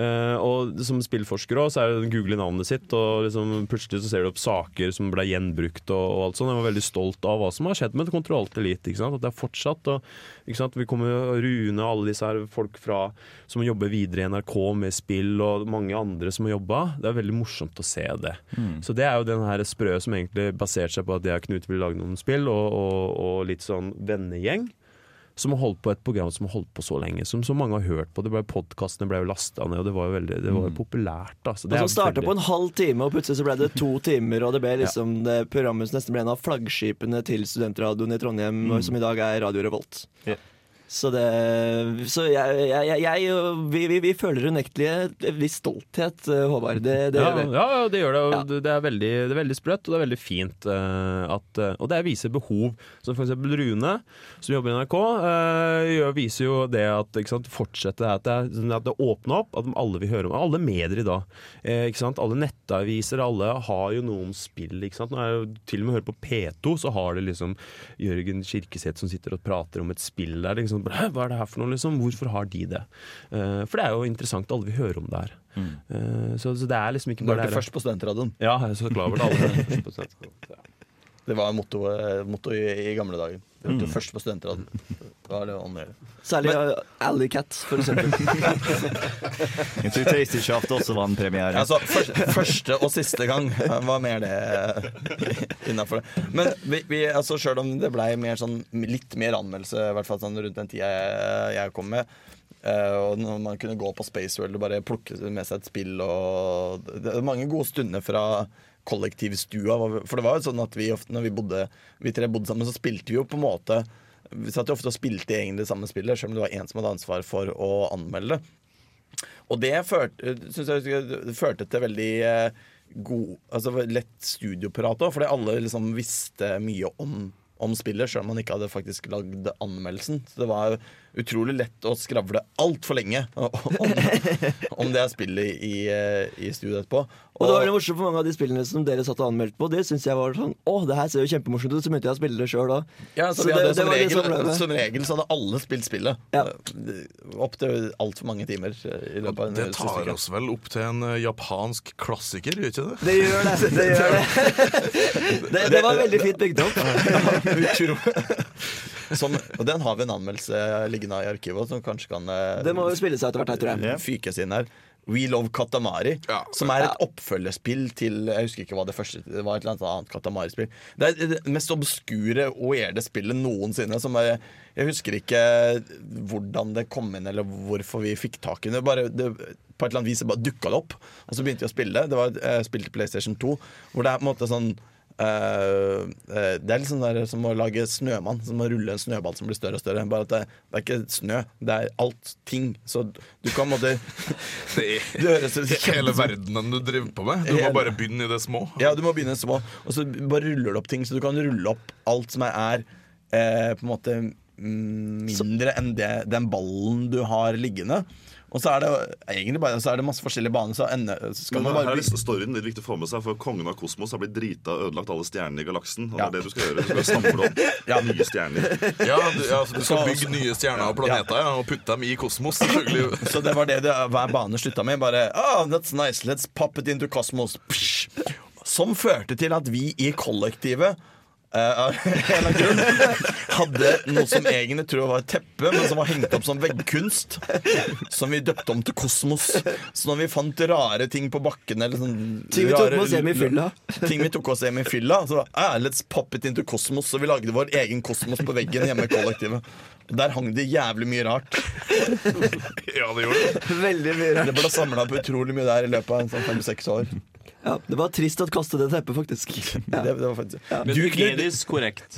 Eh, Og som spillforsker òg, så er det å google navnet sitt, og liksom plutselig så ser du opp saker som ble gjenbrukt og, og alt sånt. Jeg var veldig stolt av hva som har skjedd med Kontroll Alt Elite. Ikke sant? At det er fortsatt. Og, ikke sant? Vi kommer jo Rune og alle disse her folk fra, som jobber videre i NRK med spill, og mange andre som har jobba. Det er veldig morsomt å se det. Så det er jo den her sprø som egentlig baserte seg på at jeg og Knut ville lage noen spill, og, og, og litt sånn vennegjeng. Som har holdt på et program som har holdt på så lenge, som så mange har hørt på. Det ble Podkastene ble jo lasta ned, og det var jo veldig det var jo populært. Da. Så det som starta på en halv time, og plutselig så ble det to timer. Og det ble liksom det programmet som nesten ble en av flaggskipene til studentradioen i Trondheim, som i dag er Radio Revolt. Ja. Så det Så jeg, jeg, jeg, jeg vi, vi, vi føler unektelig en viss stolthet, eh, Håvard. Det, det ja, gjør vi. ja, det gjør det. Ja. det- er veldig, det er veldig sprøtt, og det er veldig fint. eh, at, eh, og det viser behov. Som eksempel Rune, som jobber i NRK, gjør, viser jo det at ikke sant, fortsette at det, at det åpner opp, at alle vil høre om Alle medier i dag. Ikke sant? Alle nettaviser, alle har jo noe om spill. Ikke sant? Nå er jo, til og med hører på P2, så har det liksom Jørgen Kirkeseth som sitter og prater om et spill der. Liksom, «Hæ, Hva er det her for noe? Liksom? Hvorfor har de det? Uh, for det er jo interessant. Alle vil høre om det her. Eh, så, så det er liksom ikke bare det Du hørte først på Studentradioen. ja, jeg så klar over det. Alle først på. Det var mottoet motto i, i gamle dager. Det hørte først på Studentradioen. Det var det vanlige. Særlig uh, Alley Cat, for eksempel. Jeg tror Tasty Shaft også var en premiere. Altså, første, første og siste gang var mer det innafor det. Men vi, vi, altså, sjøl om det blei mer sånn, litt mer anmeldelse, i hvert fall sånn rundt den tida jeg, jeg kom med, Uh, og når man kunne gå på Space World og bare plukke med seg et spill og Det er mange gode stunder fra kollektivstua. For det var jo sånn at vi ofte, når vi bodde Vi tre bodde sammen, så spilte vi jo på en måte Vi satt jo ofte og spilte egentlig det samme spillet, selv om det var én som hadde ansvar for å anmelde det. Og det førte, jeg, førte til veldig eh, god Altså lett studioprat òg, fordi alle liksom visste mye om, om spillet, selv om man ikke hadde faktisk lagd anmeldelsen. Så det var utrolig lett å skravle altfor lenge om, om det spillet i, i, studioet etterpå. Og det var veldig morsomt for mange av de spillene som dere satt og anmeldte på. Det synes jeg var sånn Å, det her ser jo kjempemorsomt ut. Så begynte jeg å spille det sjøl òg. Ja, så Så det- det som, var regel, som regel så hadde alle spilt spillet. Ja. Opp til altfor mange timer. I løpet av en Det tar oss vel opp til en eh, japansk klassiker, gjør ikke det? Det gjør det. Det, gjør det. det, det var veldig fint bygd opp. Utro. Som, og den har vi en anmeldelse liggende i arkivet som kanskje kan eh, Det må jo spille seg etter hvert, tror jeg. fykes inn her. We Love Katamari, Ja. som er et oppfølgerspill til Jeg husker ikke hva det første Det var et eller annet Katamari-spill. Det er det mest obskure og erde spillet noensinne. Som er, jeg husker ikke hvordan det kom inn, eller hvorfor vi fikk tak i det. Bare, det på et eller annet vis bare dukka det opp, og så begynte vi å spille det. Det var, jeg spilte PlayStation 2, hvor det er på en måte sånn eh, Det er liksom der, som å lage snømann. Som å rulle en snøball som blir større og større. Bare at det, det er ikke snø, det er alt ting. Så du kan måtte Det er høres ut som hele verdenen du driver på med. Du må bare begynne i det små. Ja, du må begynne i det små. Og så bare ruller du opp ting. Så du kan rulle opp alt som er eh, på en måte mm, mindre enn det, den ballen du har liggende. Og så er det egentlig bare så er det masse forskjellige baner. Så ender, så skal Men man her bare er liksom storyen litt viktig å få med seg, for kongen av kosmos har blitt drita og ødelagt alle stjernene i galaksen. Og Ja. det er det du skal gjøre. Du skal samle opp nye stjerner. Ja, du, ja, så du skal bygge nye stjerner og planeter ja, og putte dem i kosmos. selvfølgelig Så det var det, det hver bane slutta med. Bare oh, that's nice, let's pop it into cosmos. Psh. Som førte til at vi i kollektivet av en eller annen grunn hadde noe som egentlig tror jeg var et teppe, men som var hengt opp som veggkunst. Som vi døpte om til Kosmos. Så når vi fant rare ting på bakken eller sånn Ting vi tok med oss hjem i fylla. Ting vi tok oss hjem i fylla. Så ah, let's pop it into Kosmos. Så vi lagde vår egen kosmos på veggen hjemme i kollektivet. Der hang det jævlig mye rart. Ja, det gjorde det. Veldig mye rart. Det ble samla på utrolig mye der i løpet av sånn fem-seks år. Ja, det var trist å kaste det teppet, faktisk. Det, det var faktisk. Men Du, hygienisk korrekt.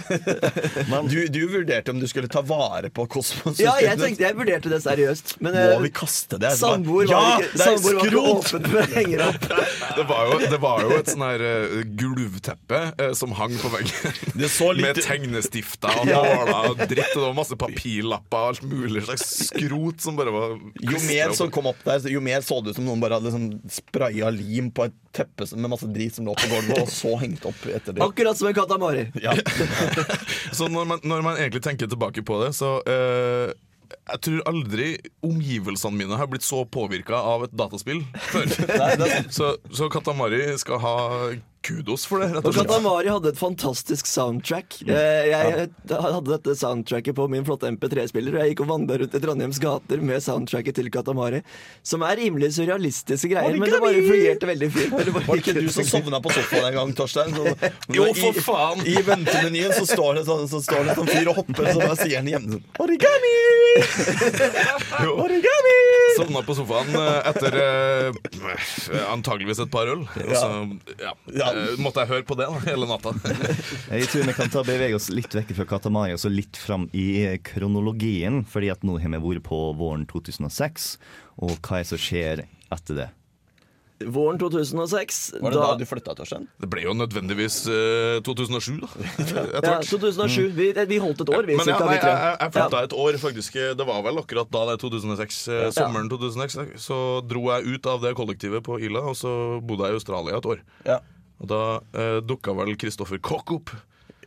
du, du vurderte om du skulle ta vare på kosmos. Ja, jeg tenkte jeg vurderte det seriøst. Men Må eh, vi kaste det? samboer ja, var ikke, det er var ikke åpen for å henge det opp. Det var jo, det var jo et sånn her uh, gulvteppe uh, som hang på veggen. Det så litt- Med tegnestifter og nåler og dritt. Og det var masse papirlapper og alt mulig slags skrot som bare var Jo mer som kom opp der, jo mer så det ut som noen bare hadde liksom spraya lim på et teppe med masse drit som lå på gulvet, og så hengt opp etter det. Akkurat som en katamari. Ja. Så når man, når man egentlig tenker tilbake på det, så uh, Jeg tror aldri omgivelsene mine har blitt så påvirka av et dataspill før. så, så Katamari skal ha kudos for det, rett Og slett. Katamari hadde et fantastisk soundtrack. Eh, Jeg hadde dette soundtracket på min flotte MP3-spiller, og jeg gikk og vandra rundt i Trondheims gater med soundtracket til Katamari. Som er rimelig surrealistiske greier, men det bare fungerte veldig fint. Det Var det ikke du som sovna på sofaen en gang, Torstein? Så, Jo, for faen! I ventemenyen så står det sånn, så står det sånn fyr og hopper, så bare sier han hjemme sånn Origami! Origami! Sovna på sofaen eh, etter eh, antageligvis et par øl. Og så ja, eh, måtte jeg høre på det da, hele natta. Jeg tror vi kan ta bevege oss litt vekk fra Katamari og så litt fram i kronologien. Fordi at nå har vi vært på våren 2006, og hva er det som skjer etter det? Våren 2006 Var det da du flytta, Torstein? Det ble jo nødvendigvis eh, 2007, da. Etter ja, hvert. 2007. Vi, vi holdt et år, vi. Men ja, nei, vi jeg, tre. jeg, flytta ja. et år, faktisk. Det var vel akkurat da det er 2006. eh, Sommeren 2006. Så dro jeg ut av det kollektivet på Ila, og så bodde jeg i Australia et år. Ja. Og da eh, dukka vel Kristoffer Koch opp.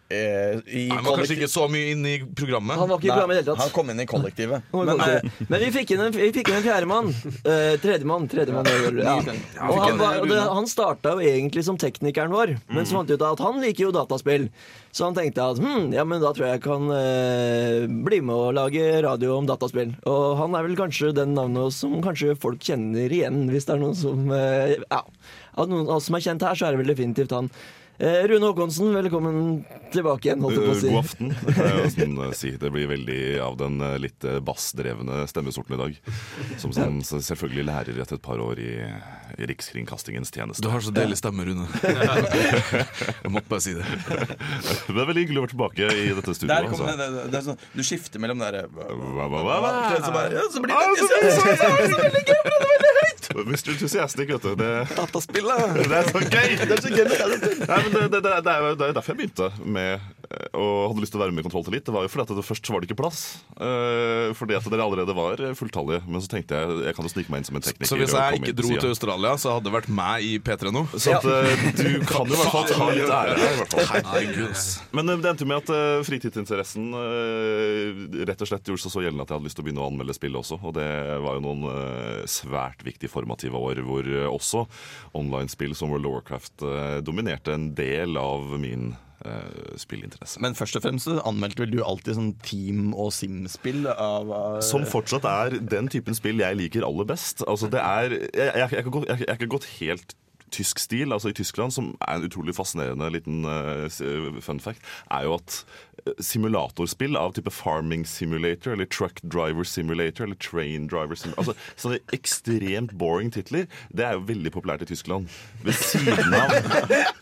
Eh, i Han var kanskje kollektiv- ikke så mye inne i programmet. Han var ikke i programmet i det hele Han tatt. kom inn i kollektivet. Men, Men, eh, men vi fikk inn en, vi fikk inn en fjerdemann. Uh, tredjemann. tredjemann ja. Og han, var, og det, han starta jo egentlig som teknikeren vår, men så fant vi ut at han liker jo dataspill. Så han tenkte at hm, ja, men da tror jeg jeg kan eh, bli med og lage radio om dataspill. Og han er vel kanskje den navnet som kanskje folk kjenner igjen, hvis det er noen som eh, Ja. Av noen av oss som er kjent her, så er det vel definitivt han. Eh, Rune Håkonsen, velkommen tilbake igjen. holdt jeg på å si. God aften. Det, kan jeg eh, si. det blir veldig av den eh, litt eh, bassdrevne stemmesorten i dag. Som sånn, selvfølgelig lærer etter et par år i, i Rikskringkastingens tjeneste. Du har så deilig stemme, Rune. Jeg måtte bare si det. Det er veldig hyggelig å være tilbake i dette der studioet. kom, Altså. det, det, det er sånn, du skifter mellom der Hva, hva, hva, hva? Så ja, så blir det så- så- så- så- så veldig gøy, er. Enthusiastic, vet du. Det, Dataspillet! det er så gøy! Det er så gøy Nei, men det, det, det, det, er jo det er derfor jeg begynte med og hadde lyst til å være med i Kontroll til litt. Det var jo fordi at det først var det ikke plass. Uh, fordi at dere allerede var fulltallige. Men så tenkte jeg jeg kan jo snike meg inn som en tekniker. Så hvis jeg ikke dro til Australia, så hadde det vært meg i P3 nå. Så at, uh, du kan jo i hvert fall ta litt ære her. Men uh, det endte jo med at eh, fritidsinteressen eh, rett og slett gjorde seg så gjeldende at jeg hadde lyst til å begynne å anmelde spill også. Og det var jo noen eh, svært viktige formative år hvor eh, også online-spill som World of Warcraft eh, dominerte en del av min eh, spillinteresse. Men først og fremst anmeldte vel du alltid sånn Team- og Sim-spill av av- Som fortsatt er den typen spill jeg liker aller best. Altså det er, jeg, har ikke gått helt tysk stil, altså i Tyskland, som er en utrolig fascinerende liten uh, fun fact, er jo at simulatorspill av type Farming Simulator eller Truck Driver Simulator eller Train Driver Simulator Altså sånne ekstremt boring titler, det er jo veldig populært i Tyskland. Ved siden av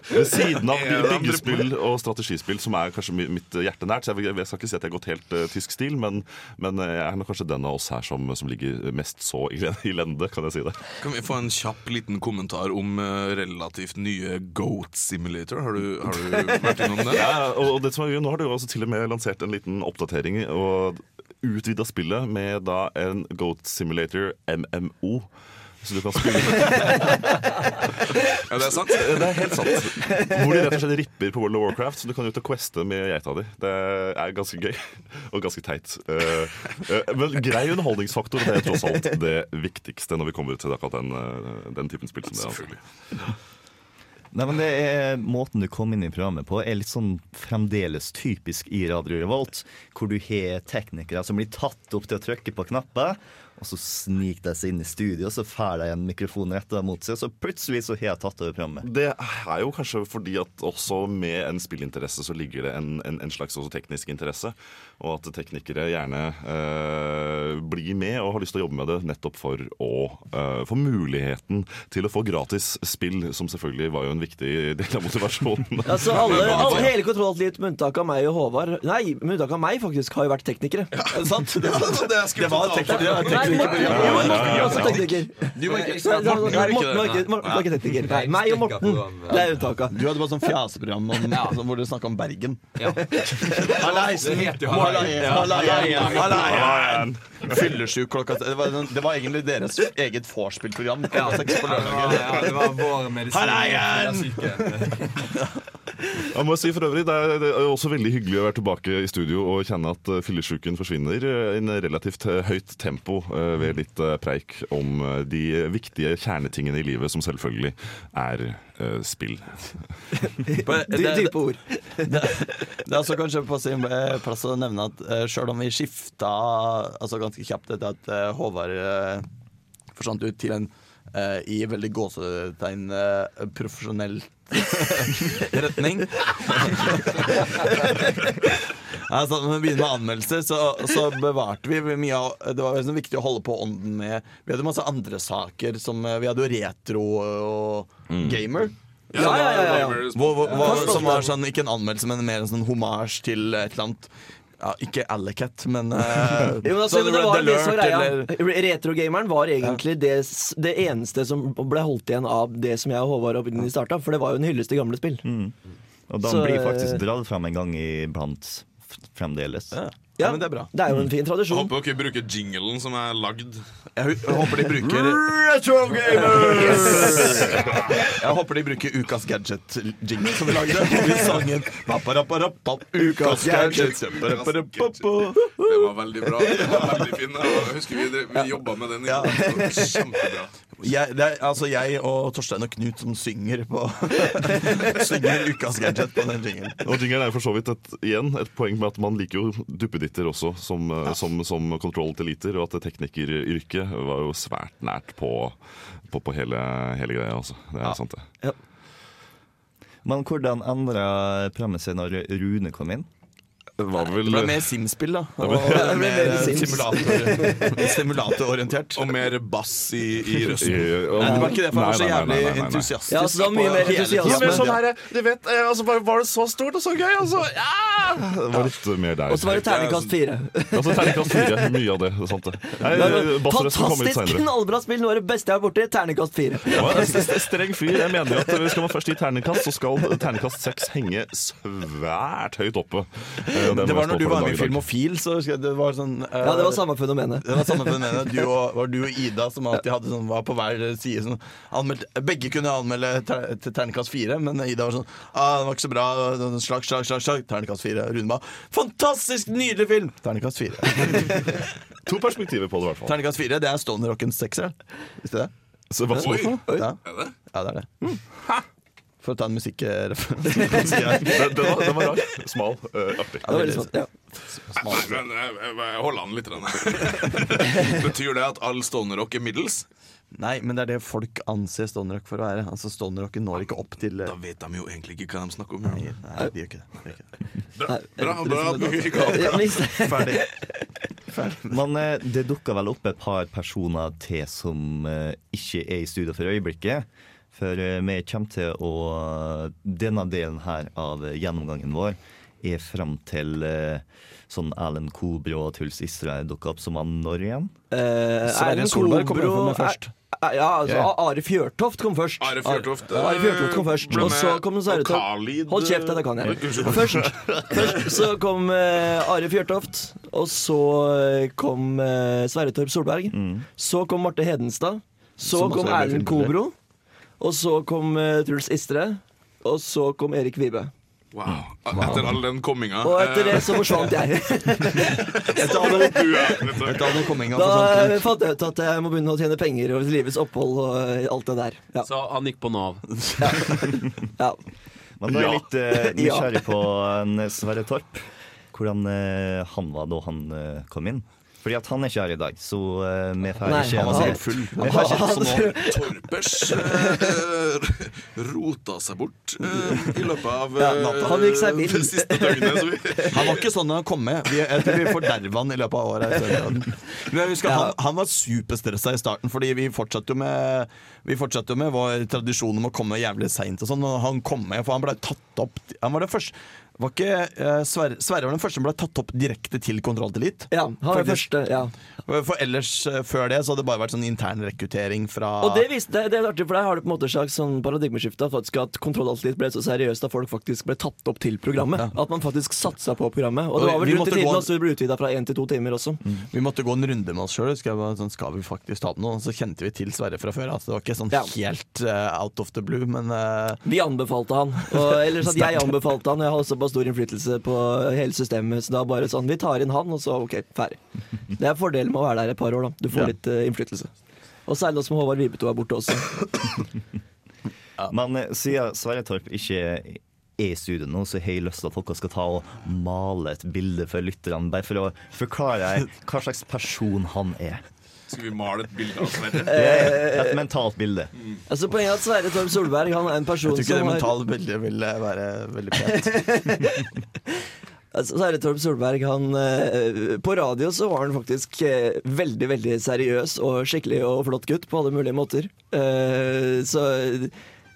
Ved siden av byggespill og strategispill, som er kanskje mitt hjerte nært. Så jeg, skal ikke si at jeg har gått helt uh, tysk stil, men, men eh, jeg er kanskje den av oss her som, som ligger mest så i, i lende, kan jeg si det. Kan vi få en kjapp liten kommentar om uh, relativt nye Goat Simulator? Har du, har du vært innom det? Ja, og det som er gøy, Nå har du også til og med lansert en liten oppdatering og utvida spillet med da en Goat Simulator MMO. Så du kan spille Ja, det er sant. Det er helt sant. Hvor de rett og slett ripper på World of Warcraft, så du kan ut og queste med geita di. Det er ganske gøy og ganske teit. Eh, eh, Men grei underholdningsfaktor, det er tross alt det viktigste når vi kommer til akkurat den, eh, den typen spill. som det er. Selvfølgelig. Nei, men det er Måten du kom inn i programmet på, er litt sånn fremdeles typisk i Radio Revolt. Hvor du har teknikere som blir tatt opp til å trykke på knapper, og så sniker de seg inn i studio, og så får de en mikrofon rett mot seg, og så plutselig så har jeg tatt over programmet. Det er jo kanskje fordi at også med en spillinteresse så ligger det en, en, en slags også teknisk interesse. Og at teknikere gjerne eh, blir med og har lyst til å jobbe med det nettopp for å eh, få muligheten til å få gratis spill, som selvfølgelig var jo en viktig del av motivasjonen. Altså, alle, alle, hele kontrollateliet med unntak av meg og Håvard Nei, med unntak av meg, faktisk, har jo vært teknikere. Er det sant? Det, Det er skummelt. det var teknikere. Morten Ja, ja, er ja, ja. Du var ikke Morten Morten var ikke- Morten tekniker. Nei, meg og Morten. Det er unntaket. Du hadde bare sånn fjaseprogram hvor dere snakka om Bergen. Ja. Hallaisen! Det Hallaien! Fyllesyk klokka det var, det var egentlig deres eget vorspiel-program. Ja, det var vår medisin. Hallaien! Jeg må si for øvrig, Det er, det er også veldig hyggelig å være tilbake i studio og kjenne at uh, fyllesyken forsvinner i en relativt eh, høyt tempo eh, ved litt eh, preik om eh, de viktige kjernetingene i livet, som selvfølgelig er eh, spill. Dy- Dype ord. Det, er altså kanskje på sin eh, plass å nevne at uh, sjøl om vi skifta altså ganske kjapt etter at eh, Håvard eh, forsvant ut til en eh, i veldig gåsetegn uh, profesjonell retning. Altså, når vi begynner med anmeldelser, så, så bevarte vi mye av Det var liksom viktig å holde på ånden med Vi hadde masse andre saker som eh, Vi hadde jo retro og gamer. Ja, ja, ja, ja, ja. Hvor, hvor, hvor, som var sånn, ikke en anmeldelse, men mer en sånn homasj til et eller annet ja, Ikke Alicat, men uh, Jo, altså, men det var det som greia. Retrogameren var egentlig det, det eneste som ble holdt igjen av det som jeg og Håvard opprinnelig starta. For det var jo en hyllest til gamle spill. Og den Så, blir eh, faktisk dratt fram en gang iblant fremdeles. Ja. Ja, men det er bra. Det er jo en fin tradisjon. Jeg håper dere bruker jinglen som er lagd. Jeg, jeg håper de bruker Retro gamers! Jeg håper de bruker Ukas gadget-jingle som vi lagde. Vi sangen Ukas gadget. Den Det var veldig bra. Det var veldig fin. Jeg husker vi, vi jobba med den. Ja. Kjempebra. Jeg, det er altså jeg og Torstein og Knut som synger på Synger Ukas gadget på den jingelen. Og jingelen er jo for så vidt et, igjen et poeng med at man liker jo duppeditter også som, ja. som, som kontroll til liter, og at teknikeryrket var jo svært nært på, på, på hele, hele greia. Altså. Det er sant, det. Men hvordan endra programmet seg når Rune kom inn? Det var vel Det ble mer Sim-spill, da. Og ble mer simulator- simulatororientert. Og mer bass i, i røsten. Nei, det var ikke det, for han var så jævlig entusiastisk. Ja, så det var mye mer entusiasme. Ja, sånn her, du vet, altså, Var det så stort og så gøy? Altså, ja! Det var litt mer der. Og så var det terningkast fire. Altså, Terningkast fire. Mye av det. det sant det. Nei, Fantastisk knallbra spill! Noe av det beste jeg har vært borti. Terningkast fire. En streng fyr. Jeg mener jo at Skal man først gi terningkast, så skal terningkast seks henge svært høyt oppe. Eh, Det var når du var med i. Filmofil, så husker jeg det var sånn uh, Ja, det var samme fenomenet. Det var samme fenomenet. Du og, var du og Ida som alltid hadde sånn, var på hver side. Sånn, anmeldt, begge kunne anmelde ter, til terningkast fire, men Ida var sånn ah, 'Det var ikke så bra. sånn, Slag, slag, slag. slag Terningkast fire. Rune ba 'Fantastisk nydelig film!' Terningkast fire. To perspektiver på det, i hvert fall. Terningkast fire, det er Stone Rockens sekser. Visste du det? Så, hva oi, Oi, Ja. er det? ja, det er det. For å ta en musikkreferanse. Den, den, var, den var rar. Smal. Uh, artig. Det var veldig smart. Ja. Nei, men jeg, holder an litt. grann. Betyr det at all stonerrock er middels? Nei, men det er det folk anser Stoner Rock for å være. Altså Stoner Rocken når ikke opp til Da vet de jo egentlig ikke hva de snakker om. Nei, nei, de gjør ikke det. De gjør ikke det. Bra, bra, bra ikke har- Ferdig. Men det dukka vel opp et par personer til som ikke er i studio for øyeblikket. For eh, vi kommer til å Denne delen her av gjennomgangen vår er fram til eh, sånn Erlend Kobro og Truls Israel dukker opp som han når igjen? Eh, Erlend Solberg kommer med først. Ja, altså yeah. Are Fjørtoft kom først. Are Fjørtoft, Are Fjørtoft kom først Og så kom Sverre Khalid, Hold kjeft, dette det kan jeg. Først, først så kom uh, Are Fjørtoft, og så kom uh, Sverre Torp Solberg. Så kom Marte Hedenstad. Så kom er Erlend Kobro. Og så kom eh, Truls Istre. Og så kom Erik Vibe. Wow. Etter all den komminga. Og etter det eh, så forsvant jeg. Etter all den- er, etter all den komminga Da eh, fant jeg ut at jeg må begynne å tjene penger og livets opphold og eh, alt det der. Ja. Så han gikk på Nav. Ja. Da er jeg Ja. litt uh, nysgjerrig på Sverre Torp. Hvordan uh, han var da han uh, kom inn. Fordi at han er ikke her i dag, så vi vi får ikke han var sikkert full. Han, får ikke Så nå Torpers uh, rota seg bort uh, i løpet av Ja, eh, han gikk seg vill. det siste døgnet. Vi, Han var ikke sånn da han kom med. Vi, jeg tror vi forderva han i løpet av året. husker han, han var superstressa i starten, fordi vi fortsatte jo med Vi fortsatte jo med vår tradisjon om å komme jævlig seint og sånn. Og han kom med, for han ble tatt opp Han var det første var ikke, uh, Sverre, Sverre var den første som ble tatt opp direkte til kontrolltillit? Ja, han var Faktisk. første, ja. For ellers, uh, før det, så hadde det bare vært sånn intern rekruttering fra Og det, visste, det, det er artig, for der har du på en måte et slags sånn paradigmeskifte. Faktisk at kontrolltillit ble så seriøst at folk faktisk ble tatt opp til programmet. At man faktisk satsa på programmet. Og det var vel rundt i tiden gå- også det ble utvida fra én til to timer også. Vi måtte gå en runde med oss sjøl. Sånn, skal vi faktisk ta det nå? Så kjente vi til Sverre fra før. Altså, det var ikke sånn Ja. helt uh, out of the blue, men Vi anbefalte han. Og, ellers at jeg anbefalte han. Jeg har såpass stor innflytelse på hele systemet. Så da bare sånn Vi tar inn han, og så OK, ferdig. Det er fordelen med å være der et par år, da. Du får Ja. litt uh, innflytelse. Og særlig nå som Håvard Vibeto er borte også. Men eh, siden Sverre Torp ikke er i studio nå, så har jeg lyst til at dere skal ta og male et bilde for lytterne, bare for å forklare hva slags person han er. Skal vi male et bilde av Sverre? Et mentalt bilde. Altså Poenget er at Sverre Torp Solberg Han er en person som jeg tror ikke det mentale bildet ville være veldig pent. Altså, Sverre Torp Solberg, han eh, På radio så var han faktisk eh, veldig, veldig seriøs og skikkelig og flott gutt på alle mulige måter. Eh, så eh,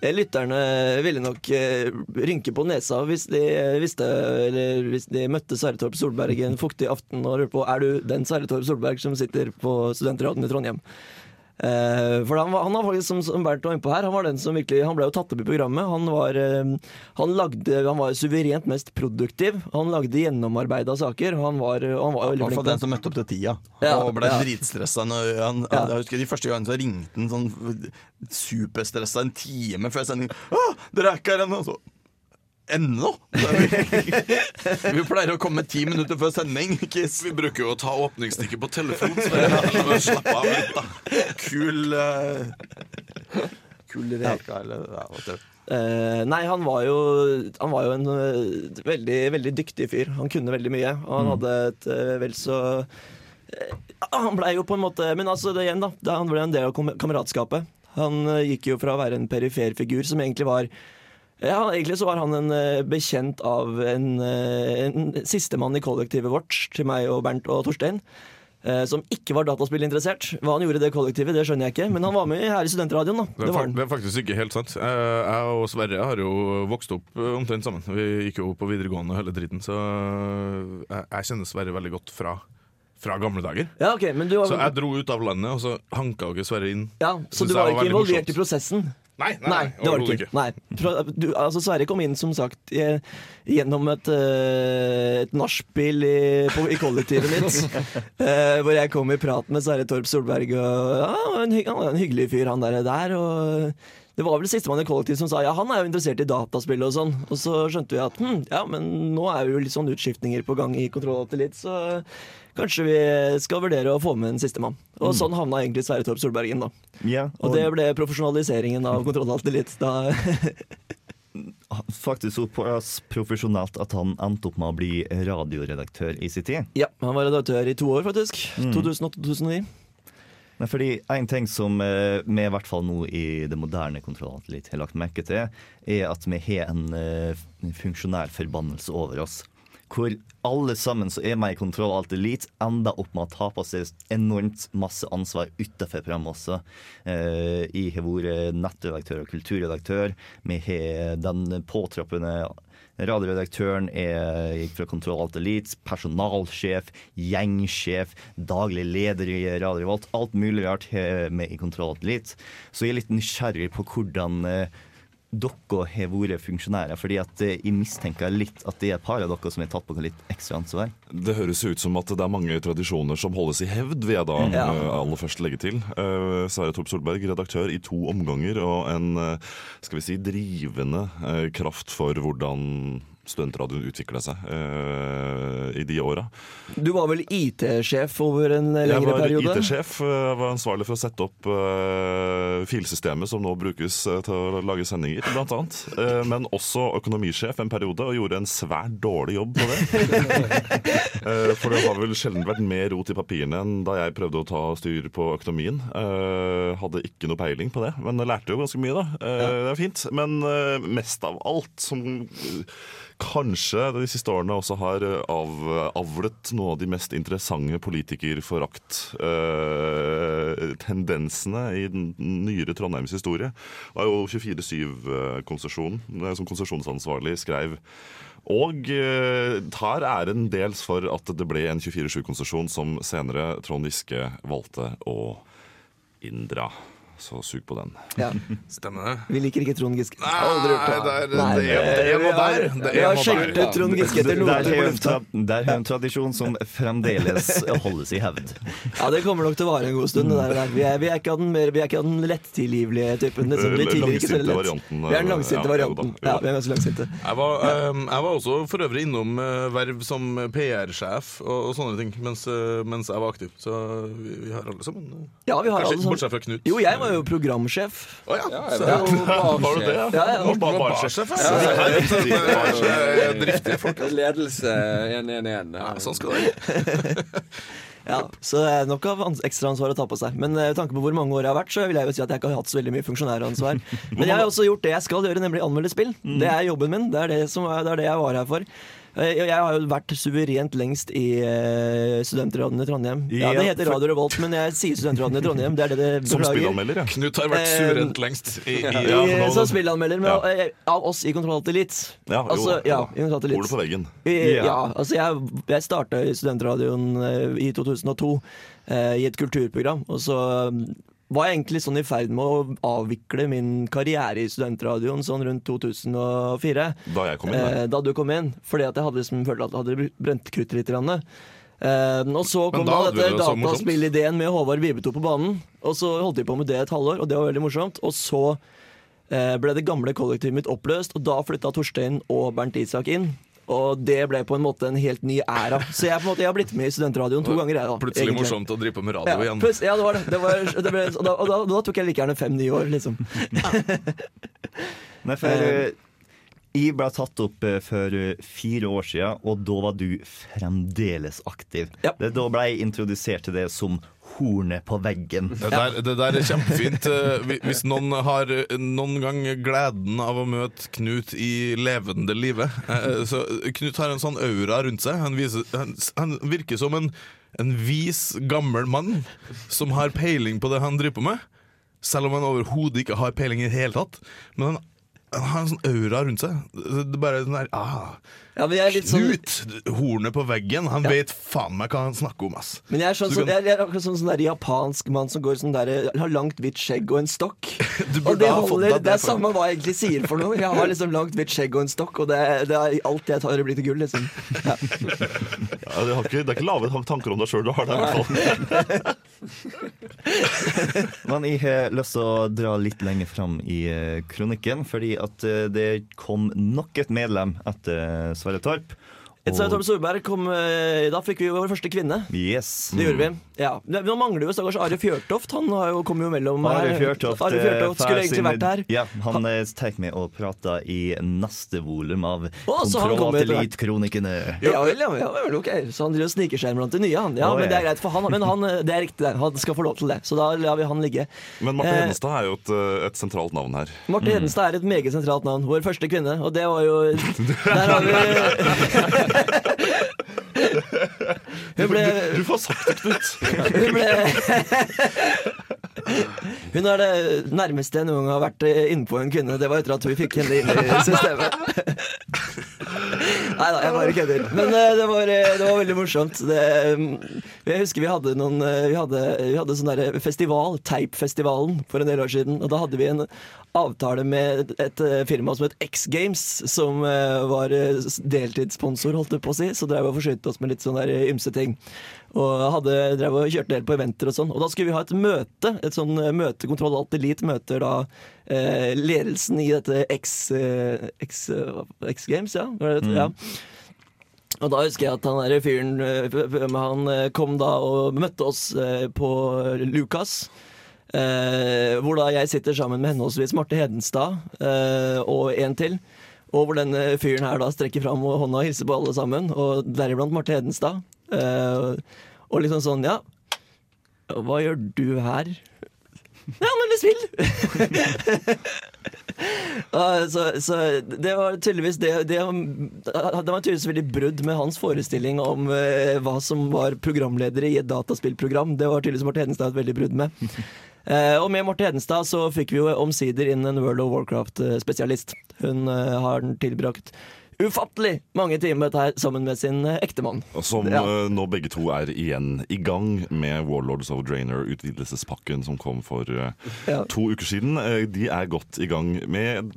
lytterne ville nok eh, rynke på nesa hvis de eh, visste Eller hvis de møtte Sverre Torp Solberg en fuktig aften og lurte på Er du den Sverre Torp Solberg som sitter på studentradioen i Trondheim. Eh, for han var, han var faktisk, som, som Bernt var inne på her, han var den som virkelig Han ble jo tatt opp i programmet. Han var, eh, han lagde, han var suverent mest produktiv. Han lagde gjennomarbeida saker. Han var, han var veldig flink den som møtte opp til tida Ja, og ble ja. dritstressa. Ja. Jeg husker De første gangene så ringte han sånn superstressa en time før sending. dere er ikke her ennå!' Så, Ennå? Vi pleier å komme ti minutter før sending. Kiss. Vi bruker jo å ta åpningsstikket på telefon. Sverre. Slapp av litt, da. Kul uh, Kul reka, eller ja, whatever. Uh, nei, han var jo, han var jo en uh, veldig, veldig dyktig fyr. Han kunne veldig mye. Og han hadde et uh, vel så Han blei jo på en måte Men altså, det igjen, da. han ble en del av kameratskapet. Han gikk jo fra å være en perifer figur som egentlig var ja, Egentlig så var han en eh, bekjent av en, uh, en sistemann i kollektivet vårt, til meg og Bernt og Torstein. eh, som ikke var dataspillinteressert. Hva han gjorde i det kollektivet, det skjønner jeg ikke. Men han var med her i studentradioen, da. Det Det er, faktisk ikke helt sant. Eh, Jeg og Sverre har jo vokst opp eh, omtrent sammen. Vi gikk jo på videregående hele dritten, så jeg, kjenner Sverre veldig godt fra, fra gamle dager. Ja, okay, men du var, Så jeg dro ut av landet, og så hanka dere Sverre inn. Ja, Så du var var ikke involvert i prosessen? Nei, nei, Nei, det var du ikke. Nei. Du, altså Sverre kom inn som sagt gjennom et, eh, et nachspiel i, i kollektivet mitt. eh, hvor jeg kom i prat med Sverre Torp Solberg, og ja, han var en, hygg- en hyggelig fyr, han der. der og det var vel sistemann i kollektivet som sa ja, han er jo interessert i dataspill og sånn. Og så skjønte vi at hm, ja, men nå er jo litt sånn utskiftninger på gang i Kontroll Alt Elite, så kanskje vi skal vurdere å få med en sistemann. Og sånn havna egentlig Sverre Torp Solbergen, da. Ja, Og det ble profesjonaliseringen av Kontroll Alt Da faktisk såpass profesjonelt at han endte opp med å bli radioredaktør i sin tid. Ja, han var redaktør i to år, faktisk. Mm. 2008-2009. Men fordi En ting som eh, vi i hvert fall nå i det moderne kontrollantet litt har lagt merke til, er at vi har en eh, funksjonær forbannelse over oss. Hvor alle sammen som er med i Kontroll Alt Elite, ender opp med å ta på seg enormt masse ansvar utenfor programmet også. Eh, jeg har vært nettredaktør og kulturredaktør. Vi har den påtroppende Radioredaktøren er, fra Kontroll Alt Elite, personalsjef, gjengsjef, daglig leder i Radio Volt. Alt mulig rart har vi i Kontroll Alt Elite. Så jeg er litt nysgjerrig på hvordan eh, dere har vært funksjonærer. fordi at eh, jeg mistenker litt at det er et par av dere som har tatt på litt ekstra ansvar. Det høres ut som at det er mange tradisjoner som holdes i hevd, vil jeg da Ja. eh, aller først legge til. Uh, Sverre Torp Solberg, redaktør i to omganger, og en eh, skal vi si, drivende eh, kraft for hvordan studentradioen utvikla seg uh, i de åra. Du var vel IT-sjef over en lengre periode? Jeg var? IT-sjef, eh, var ansvarlig for å sette opp uh, filsystemet som nå brukes eh, til å lage sendinger, blant annet. Eh, men også økonomisjef en periode, og gjorde en svært dårlig jobb på det. Eh, for det har vel sjelden vært mer rot i papirene enn da jeg prøvde å ta styr på økonomien. Eh, hadde ikke noe peiling på det, men jeg lærte jo ganske mye, da. Eh, Det er fint. Men eh, mest av alt, som eh, kanskje de siste årene også har eh, av, avlet noe av de mest interessante politikerforakt eh, i den nyere Trondheims historie, Det var jo 24-7-konsesjonen, eh, som konsesjonsansvarlig skrev. Og tar æren dels for at det ble en 24-7-konsesjon som senere Trond Giske valgte å inndra. Så sug på den. Ja. Stemmer det. Vi liker ikke Trond Giske. Aldri gjort det er- er- Nei, det er- det er noe der. Det er noe der. ut Trond Giske etter Der noe på en lufta. der jeg en tradisjon som fremdeles holdes i hevd. Ja, det kommer nok til å vare en god stund. Det der, der. Vi, er, vi, er ikke av den mer, vi er ikke av den lettilgivelige typen. Liksom. Vi ikke så Langsinte lett. varianten, Vi er den langsinte ja, jo da, varianten. Ja, vi er ganske langsinte. Jeg var, ehm, jeg var også for øvrig innom eh, verv som PR-sjef og, og sånne ting mens, eh, mens jeg var aktiv. Så vi, vi har alle sammen eh, Ja, vi har Kanskje alle sammen. bortsett fra Knut. Jo, jeg var jo programsjef. Å oh, Ja, Så- var du det? ja? Ja, ja. Du var barsjef, ja. Ja, ja, Ja, Driftige folk. Ledelse 111. Ja, sånn skal det gå. Ja, så det er nok av ans- ekstraansvar å ta på seg. Men eh, med tanke på hvor mange år jeg har vært, så vil jeg jo si at jeg ikke har hatt så veldig mye funksjonæransvar. Men jeg har også gjort det jeg skal gjøre, nemlig anmelde spill. Mm. Det er jobben min. Det er det, som er, det er det jeg var her for. Eh, Jeg har jo vært suverent lengst i uh, Studentradioen i Trondheim. Ja, Det heter Radio Revolt, men jeg sier Studentradioen i Trondheim. Det er det det Som spillanmelder, ja. Knut har vært Eh, suverent lengst i, i, ja, nå- som spillanmelder men Ja. eh, av oss i Kontroll Alt Elite. Ja, jo, Altså, ja, jo da. i Kontroll Alt Elite. Ordet på veggen. Ja. Altså jeg, jeg starta i studentradioen eh, i 2002 eh, i et kulturprogram. Og så var jeg egentlig sånn i ferd med å avvikle min karriere i studentradioen sånn rundt 2004. Da jeg kom inn. Eh, da du kom inn. Fordi at jeg hadde liksom følt at jeg hadde brent kruttet litt. grann. Eh, og så kom da da dette dataspillideen med Håvard Vibeto på banen. Og så holdt de på med det et halvår, og det var veldig morsomt. Og så eh, ble det gamle kollektivet mitt oppløst, og da flytta Torstein og Bernt Isak inn. Og det ble på en måte en helt ny æra. Så jeg, på en måte, jeg har blitt med i studentradioen to ganger. Jeg, da, Plutselig egentlig. morsomt å drive på med radio Ja, igjen. pluss- ja, det var det. det, var, det ble, og, da, og da, da tok jeg like gjerne fem nye år, liksom. Nei, for uh, jeg ble tatt opp eh, for fire år siden, og da var du fremdeles aktiv. Ja. Da ble jeg introdusert til det som hornet på veggen. Det der, det der er kjempefint. Eh, Hvis noen har eh, noen gang gleden av å møte Knut i levende live eh, Så Knut har en sånn aura rundt seg. Han, viser, han, han virker som en, en vis, gammel mann som har peiling på det han driver på med. Selv om han overhodet ikke har peiling i det hele tatt. Men han, han har en sånn aura rundt seg. Det det er bare sånn der ah, Ja, er sånn Knut! Hornet på veggen. Han vet faen meg hva han snakker om, ass. Men jeg er, sånn, Så sånn, kan- jeg er akkurat sånn, sånn der japansk mann som går sånn der, har langt, hvitt skjegg og en stokk. Du Og det ha holder, deg det er samme hva jeg egentlig sier for noe. Jeg har liksom langt, hvitt skjegg og en stokk, og det, er- det er alt jeg tar, blir til gull, liksom. Ja, det, har ikke, det er ikke lave tanker om deg sjøl du har det, i hvert fall. Men jeg har lyst til å dra litt lenger fram i eh, kronikken, fordi at eh, det kom nok et medlem etter Sverre Torp. Etter Svein Torp Solberg kom, eh, da fikk vi jo vår første kvinne. Yes. Det gjorde vi. Ja. Nå mangler jo stakkars Are Fjørtoft. Han har jo kommet jo mellom Are. Fjørtoft, Are Fjørtoft eh, skulle egentlig vært her. Ja, han eh, tar med og prater i neste volum av han. Kontrollatellit-kronikene. Ja vel, ja, ja vel, ok. Så han driver og sniker blant de nye, han. Ja, men det er greit for han. Men han, det er riktig. Han skal få lov til det. Så da lar vi han ligge. Men Marte Hedenstad er jo et, et sentralt navn her. Marte Hedenstad er et meget sentralt navn. Vår første kvinne. Og det var jo Der har vi ble Du får sagt det, Knut. Hun ble Hun er det nærmeste jeg noen gang har vært eh, innpå en kvinne. Det var etter at vi fikk henne inn i systemet. Nei da, jeg bare kødder. Men eh, det var, eh, det var veldig morsomt. Det, jeg husker vi hadde noen Vi hadde, vi hadde sånn derre festival, Teipfestivalen, for en del år siden. Og da hadde vi en avtale med et firma som het X Games, som var deltidssponsor, holdt jeg på å si. Så drev og forsynte oss med litt sånne der ymse ting. Og hadde, drev og kjørte del på eventer og sånn. Og da skulle vi ha et møte. Et sånn møtekontroll Alt Elite møter da eh, ledelsen i dette X, eh, X, eh, X Games, ja. Mm. ja. Og da husker jeg at han der fyren eh, Han eh, kom da og møtte oss eh, på Lukas. Eh, hvor da jeg sitter sammen med henholdsvis Marte Hedenstad eh, og en til. Og hvor denne fyren her da strekker fram hånda og hilser på alle sammen, og deriblant Marte Hedenstad. Eh, og liksom sånn, ja Hva gjør du her? Ja, men vi spill! Så, så det var tydeligvis det, det, det var tydeligvis veldig brudd med hans forestilling om uh, hva som var programledere i et dataspillprogram. Det var tydeligvis Marte Hedenstad et veldig brudd med. Uh, og med Marte Hedenstad så fikk vi jo omsider inn en World of Warcraft-spesialist. Hun uh, har tilbrakt ufattelig mange timer dette her sammen med sin eh, ektemann. Som Ja. eh, nå begge to er igjen i gang med Warlords of Drainer-utvidelsespakken som kom for eh, Ja. to uker siden. De er godt i gang med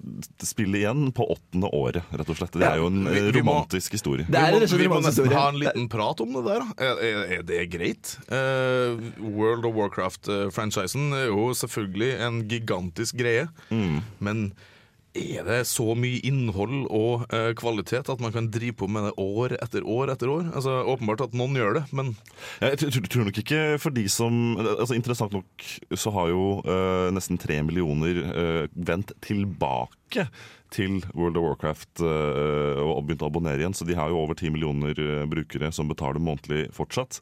spillet igjen på åttende året, rett og slett. Det er jo en Vi- må- romantisk historie. Det er vi må, vi nesten ha en liten prat om det der. da. Er, er, det greit? Eh, World of Warcraft-franchisen er jo selvfølgelig en gigantisk greie. Mm. Men er det så mye innhold og eh, kvalitet at man kan drive på med det år etter år etter år? Altså, Åpenbart at noen gjør det, men Jeg tror, nok ikke for de som altså Interessant nok så har jo eh, nesten tre millioner eh, vendt tilbake til World of Warcraft eh, og begynt å abonnere igjen. Så de har jo over ti millioner eh, brukere som betaler månedlig fortsatt.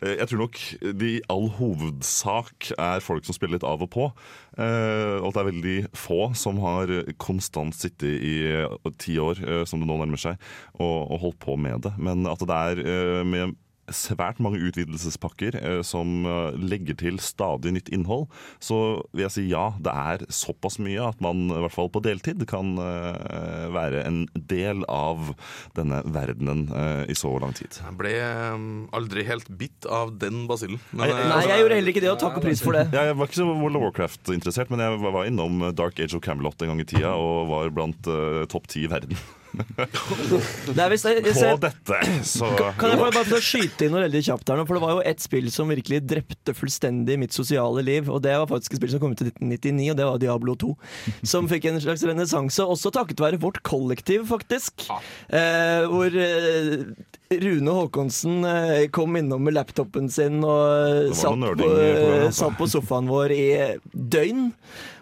Eh, jeg tror nok de i all hovedsak er folk som spiller litt av og på. eh, og det er veldig få som har konstant sittet i eh, ti år, som det nå nærmer seg, og, og holdt på med det. Men at det er med svært mange utvidelsespakker eh, som eh, legger til stadig nytt innhold, så vil jeg si ja, det er såpass mye at man i hvert fall på deltid kan eh, være en del av denne verdenen i så lang tid. jeg ble aldri helt bitt av den basillen. Men, Nei, Nei, jeg gjorde heller ikke det, og takk og pris for det. Jeg var ikke så World of Warcraft-interessert, men jeg var innom Dark Age of Camelot en gang i tida og var blant eh, topp ti i verden. Det er jeg, jeg- jeg På dette, så Kan jeg bare, bare skyte inn noe veldig kjapt her nå? For det var jo ett spill som virkelig drepte fullstendig mitt sosiale liv. Og det var faktisk et spill som kom ut i 1999, og det var Diablo 2. Som fikk en slags renessanse, også takket være vårt kollektiv, faktisk. Eh, hvor eh, Rune Haakonsen eh, kom innom med laptopen sin og satt på, programmet, altså. satt på sofaen vår i døgn.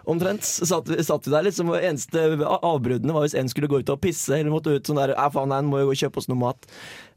Omtrent. Satt, satt vi der liksom, og Eneste avbruddene var hvis en skulle gå ut og pisse, eller måtte ut sånn der Ja, faen, nei, må jo gå og kjøpe oss noe mat.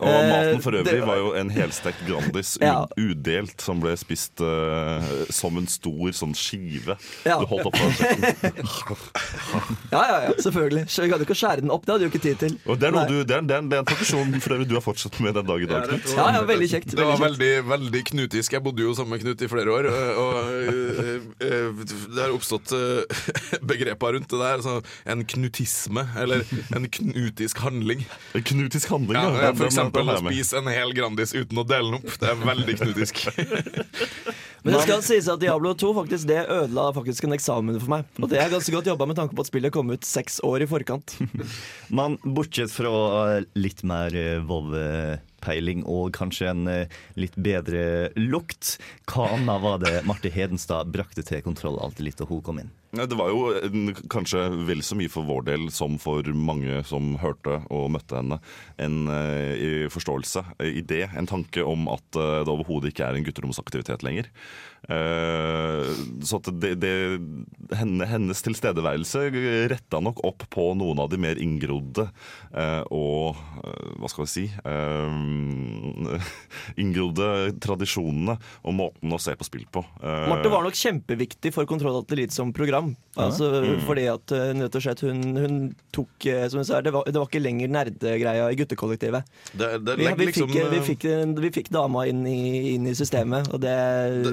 Og Eh, maten for øvrig var jo en helstekt Grandis Ja. udelt, som ble spist uh, som en stor sånn skive. Ja. Du holdt opp på den Ja, ja, ja, selvfølgelig. Vi gadd ikke å skjære den opp, det hadde du ikke tid til. Og det er, noe du, det, er, det, er, det er en tradisjon for øvrig du har fortsatt med den dag i dag, Knut. Ja, ja, veldig kjekt. Det var Veldig veldig, veldig knutisk. Jeg bodde jo sammen med Knut i flere år. Og øh, det har oppstått begreper rundt det der. Så en knutisme, eller en knutisk handling. En knutisk handling, Ja, ja for den eksempel å spise en hel Grandis uten å dele den opp. Det er veldig knutisk. Men det skal sies at Diablo 2 faktisk, det ødela faktisk en eksamen for meg. Og det er ganske godt jobba med tanke på at spillet kom ut seks år i forkant. Men bortsett fra eh, litt mer eh, WoW-peiling og kanskje en eh, litt bedre lukt, hva annet var det Marte Hedenstad brakte til kontroll alltid litt da hun kom inn? Det var jo en, kanskje vel så mye for vår del som for mange som hørte og møtte henne, en eh, forståelse, en idé, en tanke om at eh, det overhodet ikke er en gutteromsaktivitet lenger. Eh, så at det, det, henne, hennes tilstedeværelse retta nok opp på noen av de mer inngrodde eh, og eh, hva skal vi si Inngrodde tradisjonene og måten å se på spill på. Eh, Marte var nok kjempeviktig for Kontroll Elite som program. Altså, Mm. Fordi at uh, rett og slett hun, hun tok Som hun sa, det var, det var ikke lenger nerdegreia i guttekollektivet. Det, det Vi, vi, liksom fikk, vi, fikk, vi fikk dama inn i, inn i systemet, og det,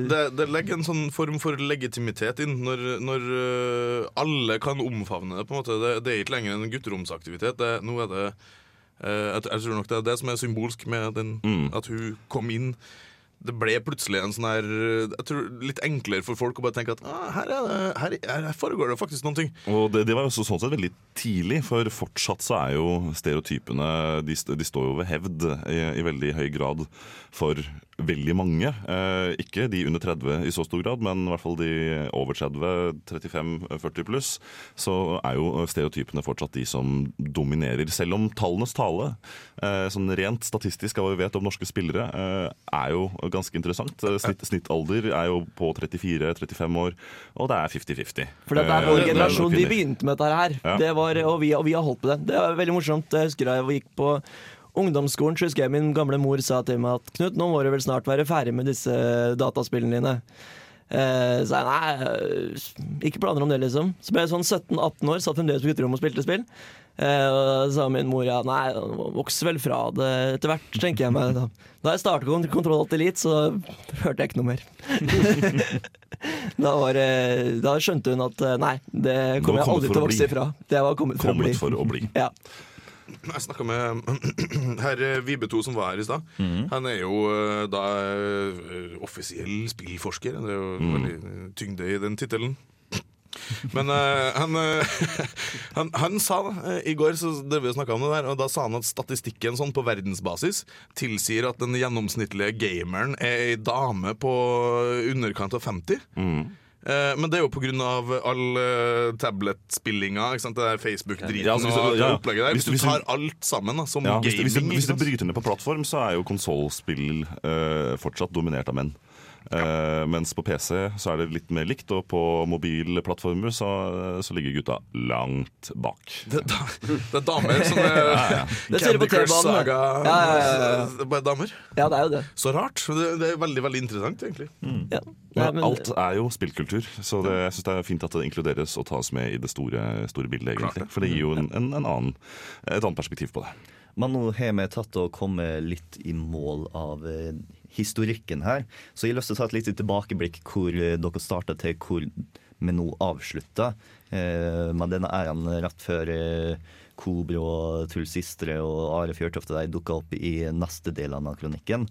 det, det, legger en sånn form for legitimitet inn, når, når øh, alle kan omfavne det. på en måte Det, det er ikke lenger en gutteromsaktivitet. Det, nå er det jeg, jeg tror nok det er det som er symbolsk med den, Mm. at hun kom inn. Det ble plutselig en sånn her Jeg tror litt enklere for folk å bare tenke at ah, her, er det, her, her foregår det faktisk noen ting. Og det, det var jo sånn sett veldig tidlig, for fortsatt så er jo stereotypene De, de står jo ved hevd i, i veldig høy grad for veldig mange. Eh, ikke de under 30 i så stor grad, men i hvert fall de over 30, 35-40 pluss. Så er jo stereotypene fortsatt de som dominerer. Selv om tallenes tale, eh, sånn rent statistisk av hva vi vet om norske spillere, eh, er jo ganske interessant. Eh, Snitt, snittalder er jo på 34-35 år, og det er 50-50. For det er Eh, vår generasjon. Vi begynte med dette her. Ja. Det var, og, vi, og vi har holdt på det. Det var veldig morsomt. Jeg husker da jeg gikk på ungdomsskolen, så husker jeg min gamle mor sa til meg at Knut, nå må du vel snart være ferdig med disse dataspillene dine. Eh, så jeg nei, ikke planer om det, liksom. Så ble jeg sånn 17-18 år, satt fremdeles på gutterommet og spilte spill. Eh, og da sa min mor ja, nei, vokser vel fra det etter hvert, tenker jeg meg. Da, da jeg startet kont Kontroll Alt Elite, så hørte jeg ikke noe mer. da, var, da skjønte hun at eh, nei, det kommer jeg aldri til å vokse ifra. Det var kommet for å bli. For å bli. Ja. Jeg snakka med herr Vibe2 som var her i stad. Han er jo eh, da eh, offisiell spillforsker. Det er jo veldig tyngde i den tittelen. Men uh, han, uh, han, han sa uh, i går så drev vi snakket om det der, og da sa han at statistikken sånn på verdensbasis tilsier at den gjennomsnittlige gameren er ei dame på underkant av 50. Mm. men det er jo av all uh, tablet-spillinga, Facebook-driten Ja, du- og ja, opplegget der. Hvis du- du hvis du- tar alt sammen da, som Ja, hvis, gaming hvis det bryter ned på plattform, så er jo konsollspill fortsatt dominert av menn. Eh, mens på PC så er det litt mer likt, og på mobilplattformer så, så ligger gutta langt bak. Det, da- det er damer som er Ja, ja. Det ser Candy på Crush T-banen, Saga. Ja, ja, ja, ja. Bare damer. ja, det er jo det. Så rart. Det, det er veldig veldig interessant, egentlig. Ja. Nei, Men men- alt er jo spillkultur, så det, jeg synes det er fint at det inkluderes og tas med i det store, store bildet. egentlig For det gir jo en, en, en annen, et annet perspektiv på det. Men nå har vi tatt og kommet litt i mål av eh, historikken her. Så jeg har lyst til å ta et lite tilbakeblikk hvor eh, dere starta til hvor vi nå avslutta. Eh, denne æren rett før eh, Kobro og Truls Sistre og Are Fjørtoft og dukka opp i neste del av kronikken.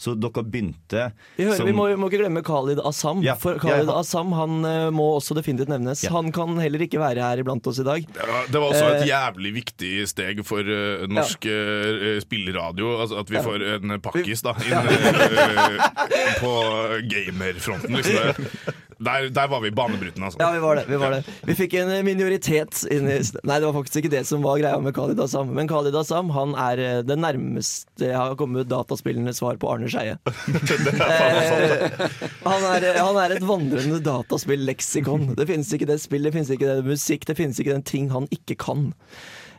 Så dere begynte Vi, hører, som- vi, må, vi må ikke glemme Khalid Assam. Ja, for Khalid ja. Assam han eh, må også definitivt nevnes. Ja. Han kan heller ikke være her iblant oss i dag. Det var, det var også et Eh, jævlig viktig steg for uh, norsk eh, spilleradio. Altså at vi Ja. får en pakkis da inn eh, på gamerfronten. Liksom. Der, der var vi banebrytende, altså. Ja, vi var det. Vi, var det. vi fikk en eh, minoritet inn i Nei, det var faktisk ikke det som var greia med Khalid Assam. Men Khalid Assam han er eh, det nærmeste jeg har kommet dataspillenes svar på Arne Skeie. Eh, han, han er et vandrende dataspill-leksikon. Det finnes ikke det spillet, det finnes ikke det musikk, det finnes ikke den ting han ikke kan.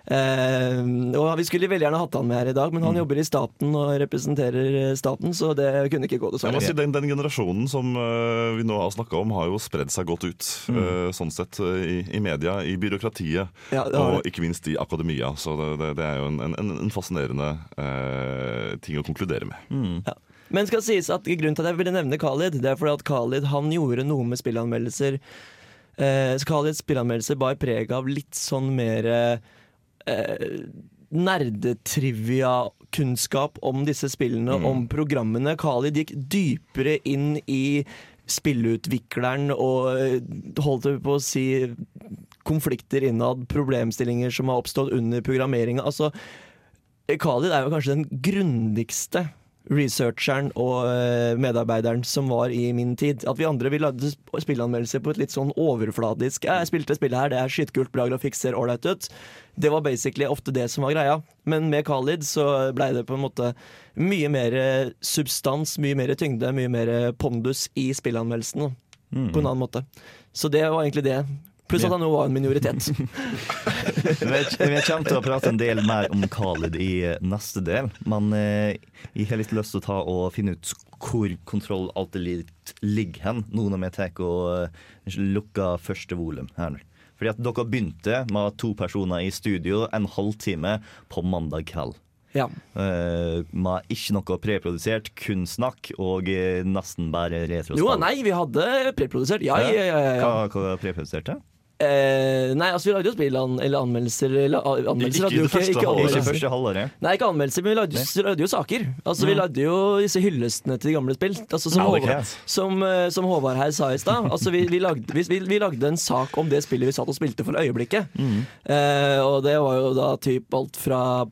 Eh, og Vi skulle veldig gjerne hatt han med her i dag, men han jobber i staten og representerer eh, staten, så det kunne ikke gå, Jeg må dessverre. si den, den generasjonen som øh, vi nå har snakka om, har jo spredd seg godt ut. mm. sånn sett i, i media, i byråkratiet Ja, har og ikke minst i akademia. Så det, det, det er jo en, en, en fascinerende eh, ting å konkludere med. Ja. Men skal sies at grunnen til at jeg ville nevne Khalid, det er fordi at Khalid han gjorde noe med spillanmeldelser. Eh, Khalids spillanmeldelser bar preg av litt sånn mer eh, nerdetrivia-kunnskap om disse spillene, om programmene. Khalid gikk dypere inn i spillutvikleren og eh, holdt på å si konflikter innad, problemstillinger som har oppstått under programmeringa. Altså, Khalid er jo kanskje den grundigste researcheren og eh, medarbeideren som var i min tid. At vi andre vi lagde sp- spillanmeldelser på et litt sånn overfladisk Jeg spilte spillet her, det er skytkult, bra grafikk, ser ålreit ut. Det var basically ofte det som var greia. Men med Khalid så blei det på en måte mye mer eh, substans, mye mer tyngde, mye mer pondus i spillanmeldelsen. Mm. På en annen måte. Så det var egentlig det. Pluss at han jo var en minoritet. Vi kommer til å prate en del mer om Khalid i eh, neste del, men eh, jeg har litt lyst til å ta og finne ut hvor kontroll alltid ligger hen, nå når vi tar og eh, lukker første volum her. Fordi at dere begynte med to personer i studio en halvtime på mandag kveld. Ja. Uh, med ikke noe preprodusert, kun snakk og nesten bare retrospill. Jo, nei, vi hadde preprodusert. Ja, ja, ja. ja, ja. Hva, hva preproduserte? Eh, nei, altså vi lagde jo spill an, eller anmeldelser eller, Anmeldelser ikke, ikke, ikke, ikke Ikke første halvåret. Nei, ikke anmeldelser, men vi lagde, jo- lagde jo saker. Altså Vi Mm. lagde jo disse hyllestene til de gamle spill. Altså, som, Håvard, som, eh, som Håvard her sa i stad. Altså, vi, vi, lagde, vi, vi, vi lagde en sak om det spillet vi satt og spilte for øyeblikket. Mm. Eh, og det var jo da typ alt fra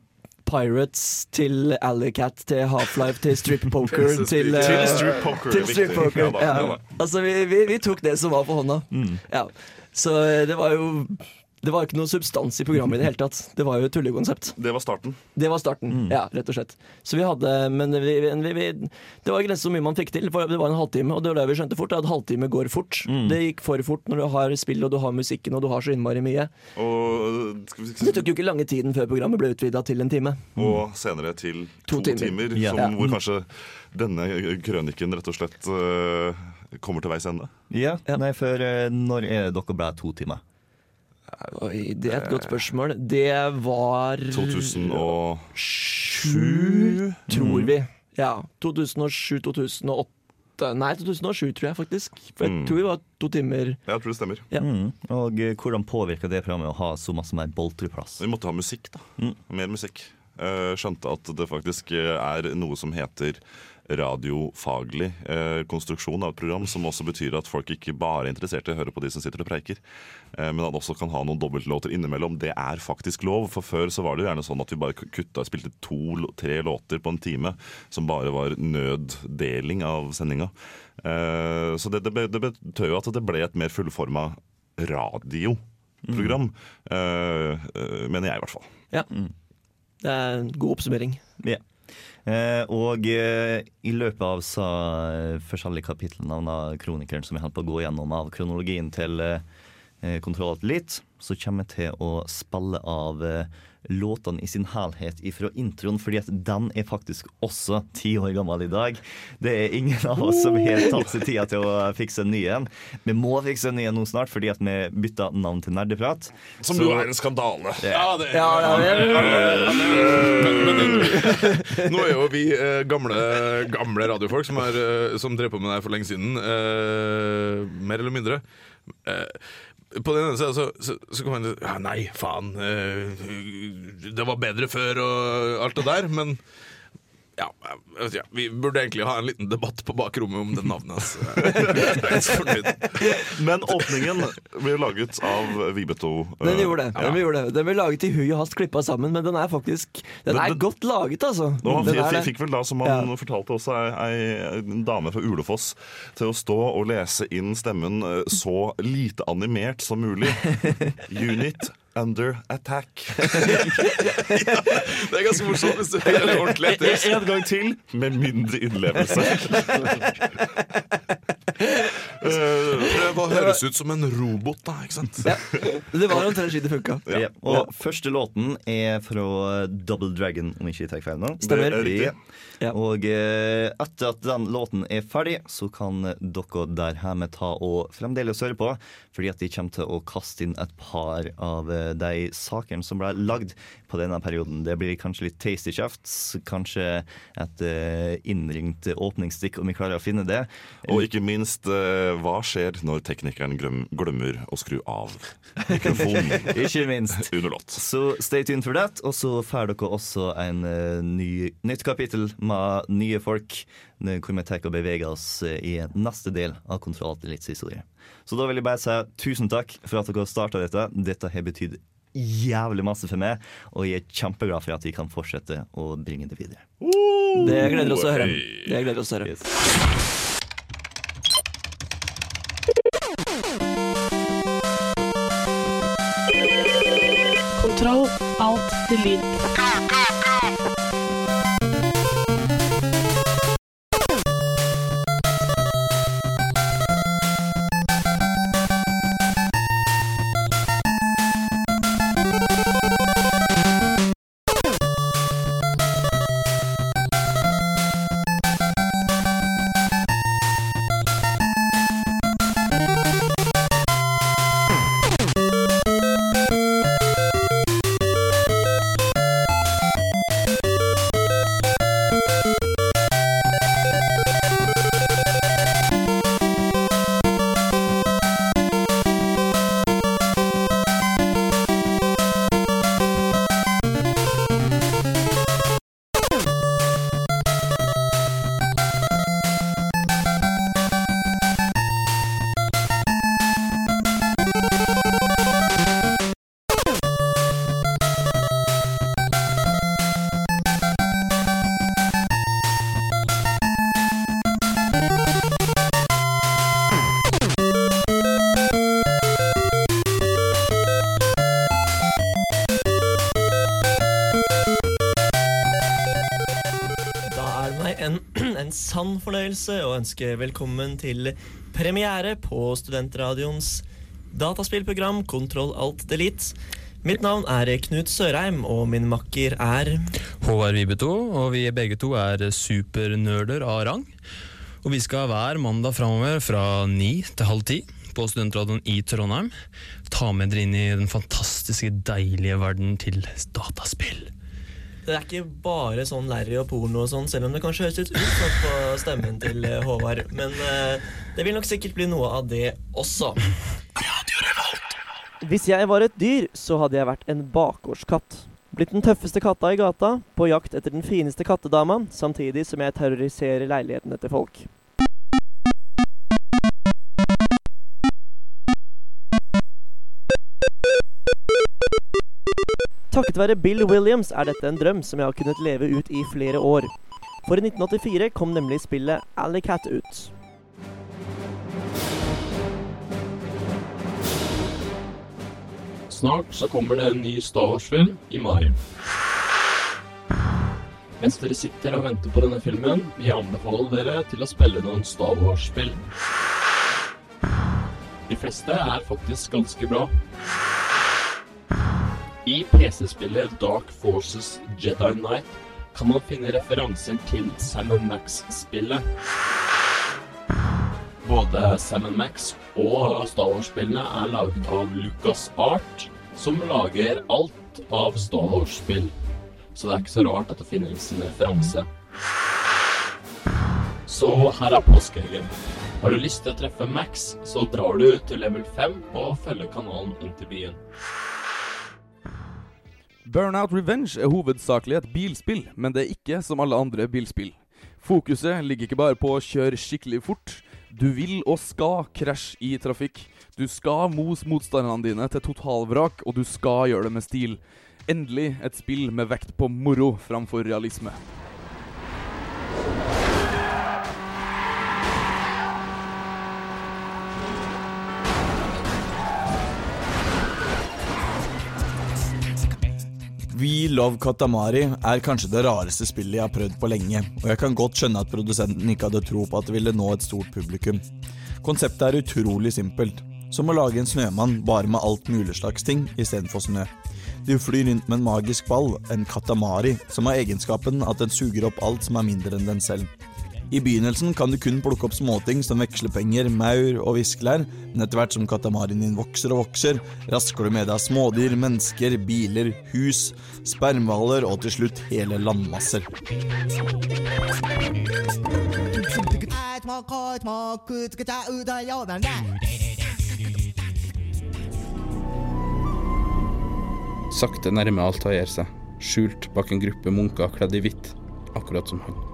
Pirates til Alleycat til Half-Life til Strip Poker Til til, eh, Til Strip Poker, til strip poker. Ja. Altså, vi, vi, vi tok det som var på hånda. Mm. Ja. Så eh, det var jo Det var ikke noe substans i programmet i det hele tatt. Det var jo et tullekonsept. Det var starten. Det var starten, Mm. ja, rett og slett. Så vi hadde Men vi, vi, vi, det var nesten så mye man fikk til, for det var en halvtime. Og det var det vi skjønte fort, at halvtime går fort. Mm. Det gikk for fort når du har spill og du har musikken og du har så innmari mye. Og, vi, Det tok jo ikke lange tiden før programmet ble utvida til en time. og senere til to, To timer. timer, Ja. som, hvor kanskje denne krøniken rett og slett øh, kommer til veis ende. Ja, Ja. nei, for eh, når er dere ble to timer? Oi, det er et godt spørsmål. Det var 2007 tror vi. Ja. 2007-2008. Nei, 2007 tror jeg faktisk. For jeg Mm. tror vi var to timer. Jeg tror det stemmer. Ja. Mm. Og eh, hvordan påvirka det programmet å ha så masse mer boltreplass? Vi måtte ha musikk, da. Mm. Mer musikk. Eh, skjønte at det faktisk eh, er noe som heter radiofaglig eh, konstruksjon av et program, som også betyr at folk ikke bare er interessert i å høre på de som sitter og preiker, eh, men at også kan ha noen dobbeltlåter innimellom. Det er faktisk lov, for før så var det jo gjerne sånn at vi bare kutta og spilte to-tre låter på en time, som bare var nøddeling av sendinga. Eh, så det, det, det betød jo at det ble et mer fullforma radioprogram, mm. eh, mener jeg i hvert fall. Ja. Det er en god oppsummering. Ja. Eh, og eh, i løpet av så eh, forskjellige kapitlene av kronikeren som vi holdt på å gå gjennom av kronologien til eh, Kontroll Alt litt, så kommer jeg til å spille av eh, låtene i sin helhet ifra introen, fordi at den er faktisk også ti år gammel i dag. Det er ingen av oss som har tatt seg tida til å fikse en ny en. Vi må fikse en ny en nå snart, fordi at vi bytta navn til Nerdeprat. Som Så- jo er en skandale. Ja, det er ja, ja. Nå er jo vi eh, gamle, gamle radiofolk som, er, eh, som drev på med det her for lenge siden. eh, mer eller mindre. På den ene siden så, så, så kan man ja, Nei, faen. eh, det var bedre før og alt det der. Men ja, jeg vet ikke, vi burde egentlig ha en liten debatt på bakrommet om det navnet. Fornøyd. Men åpningen ble laget av Vibeto. eh, Den gjorde det. Den gjorde det. Den ble laget i hui og hast, klippa sammen, men den er faktisk Den Den- er den- godt laget, altså. Han fikk, fikk vel da, som han Ja. fortalte også, ei, ei, en dame fra Ulefoss til å stå og lese inn stemmen eh, så lite animert som mulig. Unit under attack. Det er ganske morsomt hvis du hører ordentlig etter. En gang til, med mindre innlevelse. Prøv å høres ut som en robot, da. ikke sant? Ja. Det var omtrent slik det funka. Ja. Og første låten er fra Double Dragon, om ikke jeg tar feil nå. Stemmer. Det er riktig. Ja. Og eh, etter at den låten er ferdig, så kan dere der hjemme ta og fremdeles høre på, fordi at de kommer til å kaste inn et par av eh, de sakene som ble lagd på denne perioden. Det blir kanskje litt tasty kjefts, kanskje et eh, innringt åpningsstikk, om vi klarer å finne det. Og ikke minst, eh, hva skjer når teknikeren glemmer å skru av mikrofonen Ikke minst. under låt? Så stay tuned for that. Og så får dere også en eh, ny, nytt kapittel med nye folk, eh, hvor vi tar og beveger oss eh, i neste del av Kontroll til historie. Så da vil jeg bare si tusen takk for at dere starta dette. Dette har betydd jævlig masse for meg, og jeg er kjempeglad for at vi kan fortsette å bringe det videre. Det gleder oss å høre. Det gleder oss å høre. Kontroll, alt, en sann fornøyelse å ønske velkommen til premiere på Studentradioens dataspillprogram Kontroll alt delete. Mitt navn er Knut Sørheim, og min makker er Håvard Vibeto, og vi begge to er supernerder av rang. Og vi skal hver mandag framover fra ni til halv ti på Studentradioen i Trondheim ta med dere inn i den fantastiske, deilige verden til dataspill. Det er ikke bare sånn Larry og porno og sånn, selv om det kanskje høres litt ut sånn på stemmen til eh, Håvard. Men eh, det vil nok sikkert bli noe av det også. Hvis jeg var et dyr, så hadde jeg vært en bakgårdskatt. Blitt den tøffeste katta i gata, på jakt etter den fineste kattedama, samtidig som jeg terroriserer leilighetene til folk. Takket være Bill Williams er dette en drøm som jeg har kunnet leve ut i flere år. For i 1984 kom nemlig spillet Alley Cat ut. Snart så kommer det en ny Star Wars-film i mai. Mens dere sitter og venter på denne filmen, vil jeg anbefale dere til å spille noen Star Wars-spill. De fleste er faktisk ganske bra. I PC-spillet Dark Forces Jedi Knight kan man finne referanser til Sam Max-spillet. Både Sam Max og Star Wars-spillene er laget av Lucas Art, som lager alt av Star Wars-spill. Så det er ikke så rart at det finnes en referanse. Så her er påskeeggen. Har du lyst til å treffe Max, så drar du til level 5 og følger kanalen inn til byen. Burnout Revenge er hovedsakelig et bilspill, men det er ikke som alle andre bilspill. Fokuset ligger ikke bare på å kjøre skikkelig fort. Du vil og skal krasje i trafikk. Du skal mose motstanderne dine til totalvrak, og du skal gjøre det med stil. Endelig et spill med vekt på moro framfor realisme. Love Katamari er kanskje det rareste spillet jeg har prøvd på lenge, og jeg kan godt skjønne at produsenten ikke hadde tro på at det ville nå et stort publikum. Konseptet er utrolig simpelt, som å lage en snømann bare med alt mulig slags ting istedenfor snø. Du flyr rundt med en magisk ball, en katamari, som har egenskapen at den suger opp alt som er mindre enn den selv. I begynnelsen kan du kun plukke opp småting som vekslepenger, maur og viskelær, men etter hvert som katamarien din vokser og vokser, rasker du med deg smådyr, mennesker, biler, hus, spermhvaler og til slutt hele landmasser. Sakte nærmer Altair seg, skjult bak en gruppe munker kledd i hvitt, akkurat som han.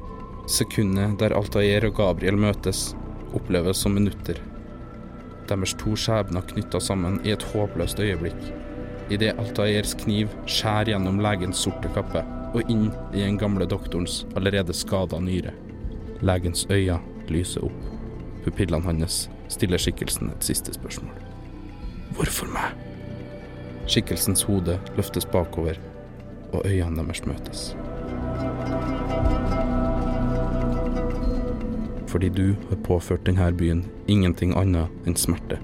Sekundet der Altair og Gabriel møtes, oppleves som minutter. Deres to skjebner knytta sammen i et håpløst øyeblikk. Idet Altairs kniv skjærer gjennom legens sorte kappe og inn i den gamle doktorens allerede skada nyre. Legens øyne lyser opp. Pupillene hans stiller skikkelsen et siste spørsmål. Hvorfor meg? Skikkelsens hode løftes bakover, og øynene deres møtes. Fordi du har påført denne byen ingenting annet enn smerte.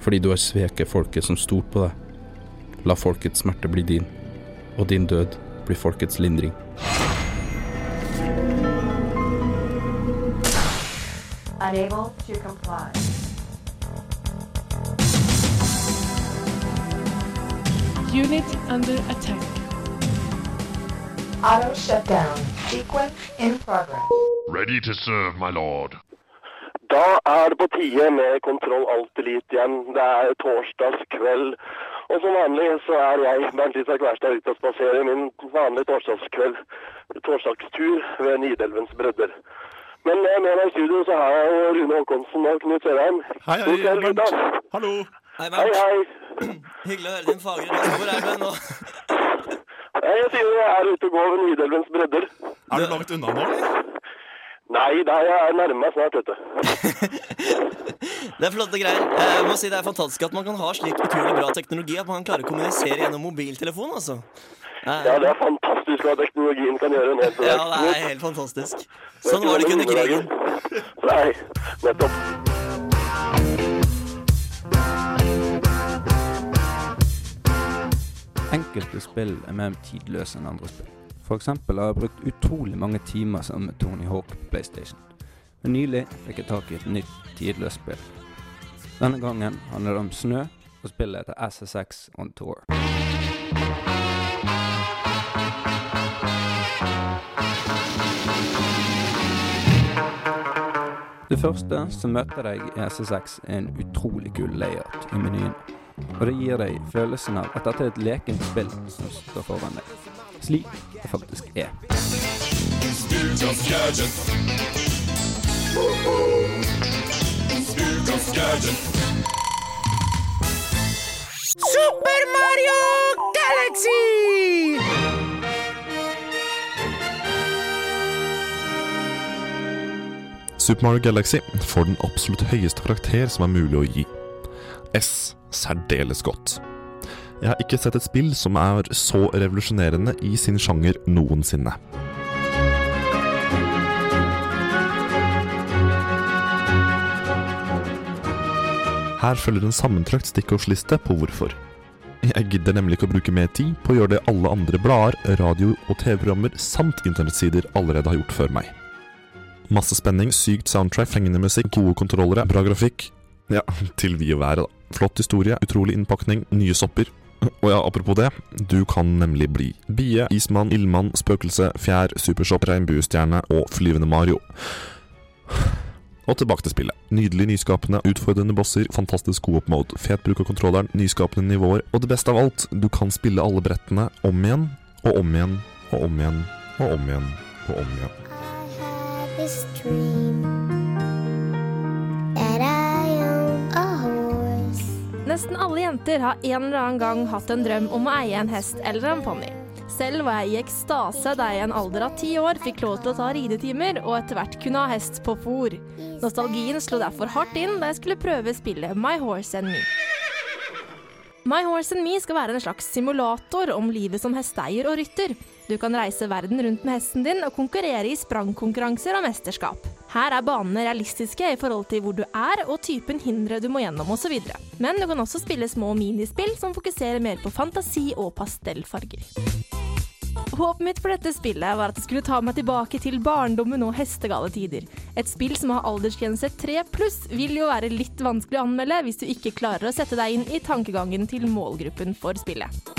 Fordi du har sveket folket som stolte på deg. La folkets smerte bli din, og din død blir folkets lindring. Unable to comply. Unit under attack. Auto shutdown. Sequence in progress. Ready to serve, my lord. Da er det på tide med Kontroll Alt Elite igjen. Det er torsdagskveld. Og som vanlig så er jeg, Bernt Isak Wærstad, ute og spaserer min vanlige torsdagskveld. Torsdagstur ved Nidelvens bredder. Men eh, med meg i studio så har jeg jo Rune Håkonsen og Knut Sørheim. Hei, hei, Bernt. Hallo. Hei, Hei, hei. Hyggelig å høre din fagre røst. Hvor er du nå? Nei, Jeg sier jeg er ute og går ved Nidelvens bredder. Er du langt unna nå, eller? Nei, jeg er nærme meg snart, vet du. Det er flotte greier. Jeg må si Det er fantastisk at man kan ha slik utrolig bra teknologi at man kan klare å kommunisere gjennom mobiltelefon. altså. Ja, det er fantastisk hva teknologien kan gjøre. Ja, det er helt fantastisk. Sånn var det ikke under krigen. Nei, nettopp. Enkelte spill er mer tidløse enn andre spill. Eksempel har jeg brukt utrolig mange timer sammen med Tony Hawk på PlayStation. Men nylig fikk jeg tak i et nytt tidløst spill. Denne gangen handler det om snø, og spillet heter SSX On Tour. Det første som møter deg i SSX er en utrolig kul layout i menyen. Og det gir deg følelsen av at dette er et lekent spill som står foran deg. Slik det faktisk er. Super Mario Galaxy! Super Mario Galaxy får den absolutt høyeste karakter som er mulig å gi. S. Særdeles godt. Jeg har ikke sett et spill som er så revolusjonerende i sin sjanger noensinne. Her følger en sammentrakt stikkordsliste på hvorfor. Jeg gidder nemlig ikke å bruke mer tid på å gjøre det alle andre blader, radio- og TV-programmer samt internettsider allerede har gjort før meg. Masse spenning, sykt soundtrack, fengende musikk, gode kontrollere, bra grafikk. Ja, til vi og været, da. Flott historie, utrolig innpakning, nye sopper. Og ja, apropos det, du kan nemlig bli bie, ismann, ildmann, spøkelse, fjær, supersopp, regnbuestjerne og flyvende Mario. Og tilbake til spillet. Nydelig nyskapende, utfordrende bosser, fantastisk co-op mode, fet bruk av kontrolleren, nyskapende nivåer, og det beste av alt, du kan spille alle brettene om igjen, og om igjen, og om igjen, og om igjen, og om igjen. this dream Nesten alle jenter har en eller annen gang hatt en drøm om å eie en hest eller en ponni. Selv var jeg i ekstase da jeg i en alder av ti år fikk lov til å ta ridetimer og etter hvert kunne ha hest på fôr. Nostalgien slo derfor hardt inn da jeg skulle prøve spillet My Horse and Me. My Horse and Me skal være en slags simulator om livet som hesteeier og rytter. Du kan reise verden rundt med hesten din og konkurrere i sprangkonkurranser og mesterskap. Her er banene realistiske i forhold til hvor du er og typen hindre du må gjennom osv. Men du kan også spille små minispill som fokuserer mer på fantasi og pastellfarger. Håpet mitt for dette spillet var at det skulle ta meg tilbake til barndommen og hestegale tider. Et spill som har aldersgrense 3 pluss vil jo være litt vanskelig å anmelde hvis du ikke klarer å sette deg inn i tankegangen til målgruppen for spillet.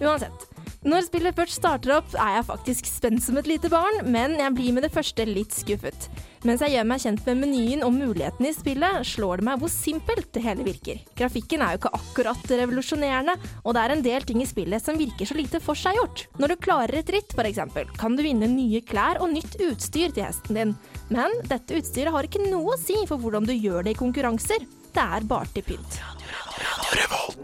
Uansett. Når spillet først starter opp, er jeg faktisk spent som et lite barn, men jeg blir med det første litt skuffet. Mens jeg gjør meg kjent med menyen og mulighetene i spillet, slår det meg hvor simpelt det hele virker. Grafikken er jo ikke akkurat revolusjonerende, og det er en del ting i spillet som virker så lite forseggjort. Når du klarer et ritt, f.eks., kan du vinne nye klær og nytt utstyr til hesten din. Men dette utstyret har ikke noe å si for hvordan du gjør det i konkurranser. Det er bare til pynt.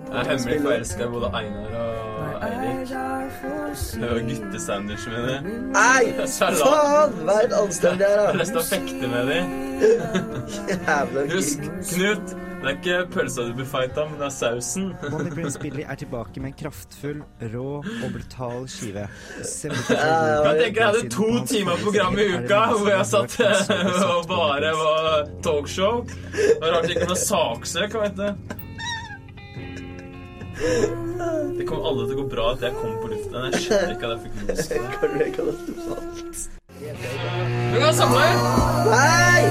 Jeg er hemmelig forelska i både Einar og Eirik. Det var guttesandwich med dem. Nei! Faen! Vær anstendig her, da. Resten av fekte med de. Jævla Husk, Knut, det er ikke pølsa du blir fighta, men det er sausen. Money Prince Billy er tilbake med en kraftfull, rå og brutal skive. Jeg tenker jeg hadde to timer program i uka hvor jeg satt og bare var talkshow. Det var rart det ikke var saksøk, vet du. Det kommer aldri til å gå bra at jeg kom på luften. Jeg skjønner ikke at jeg fikk lyst til det. Katastrofalt. Du kan samle! Nei!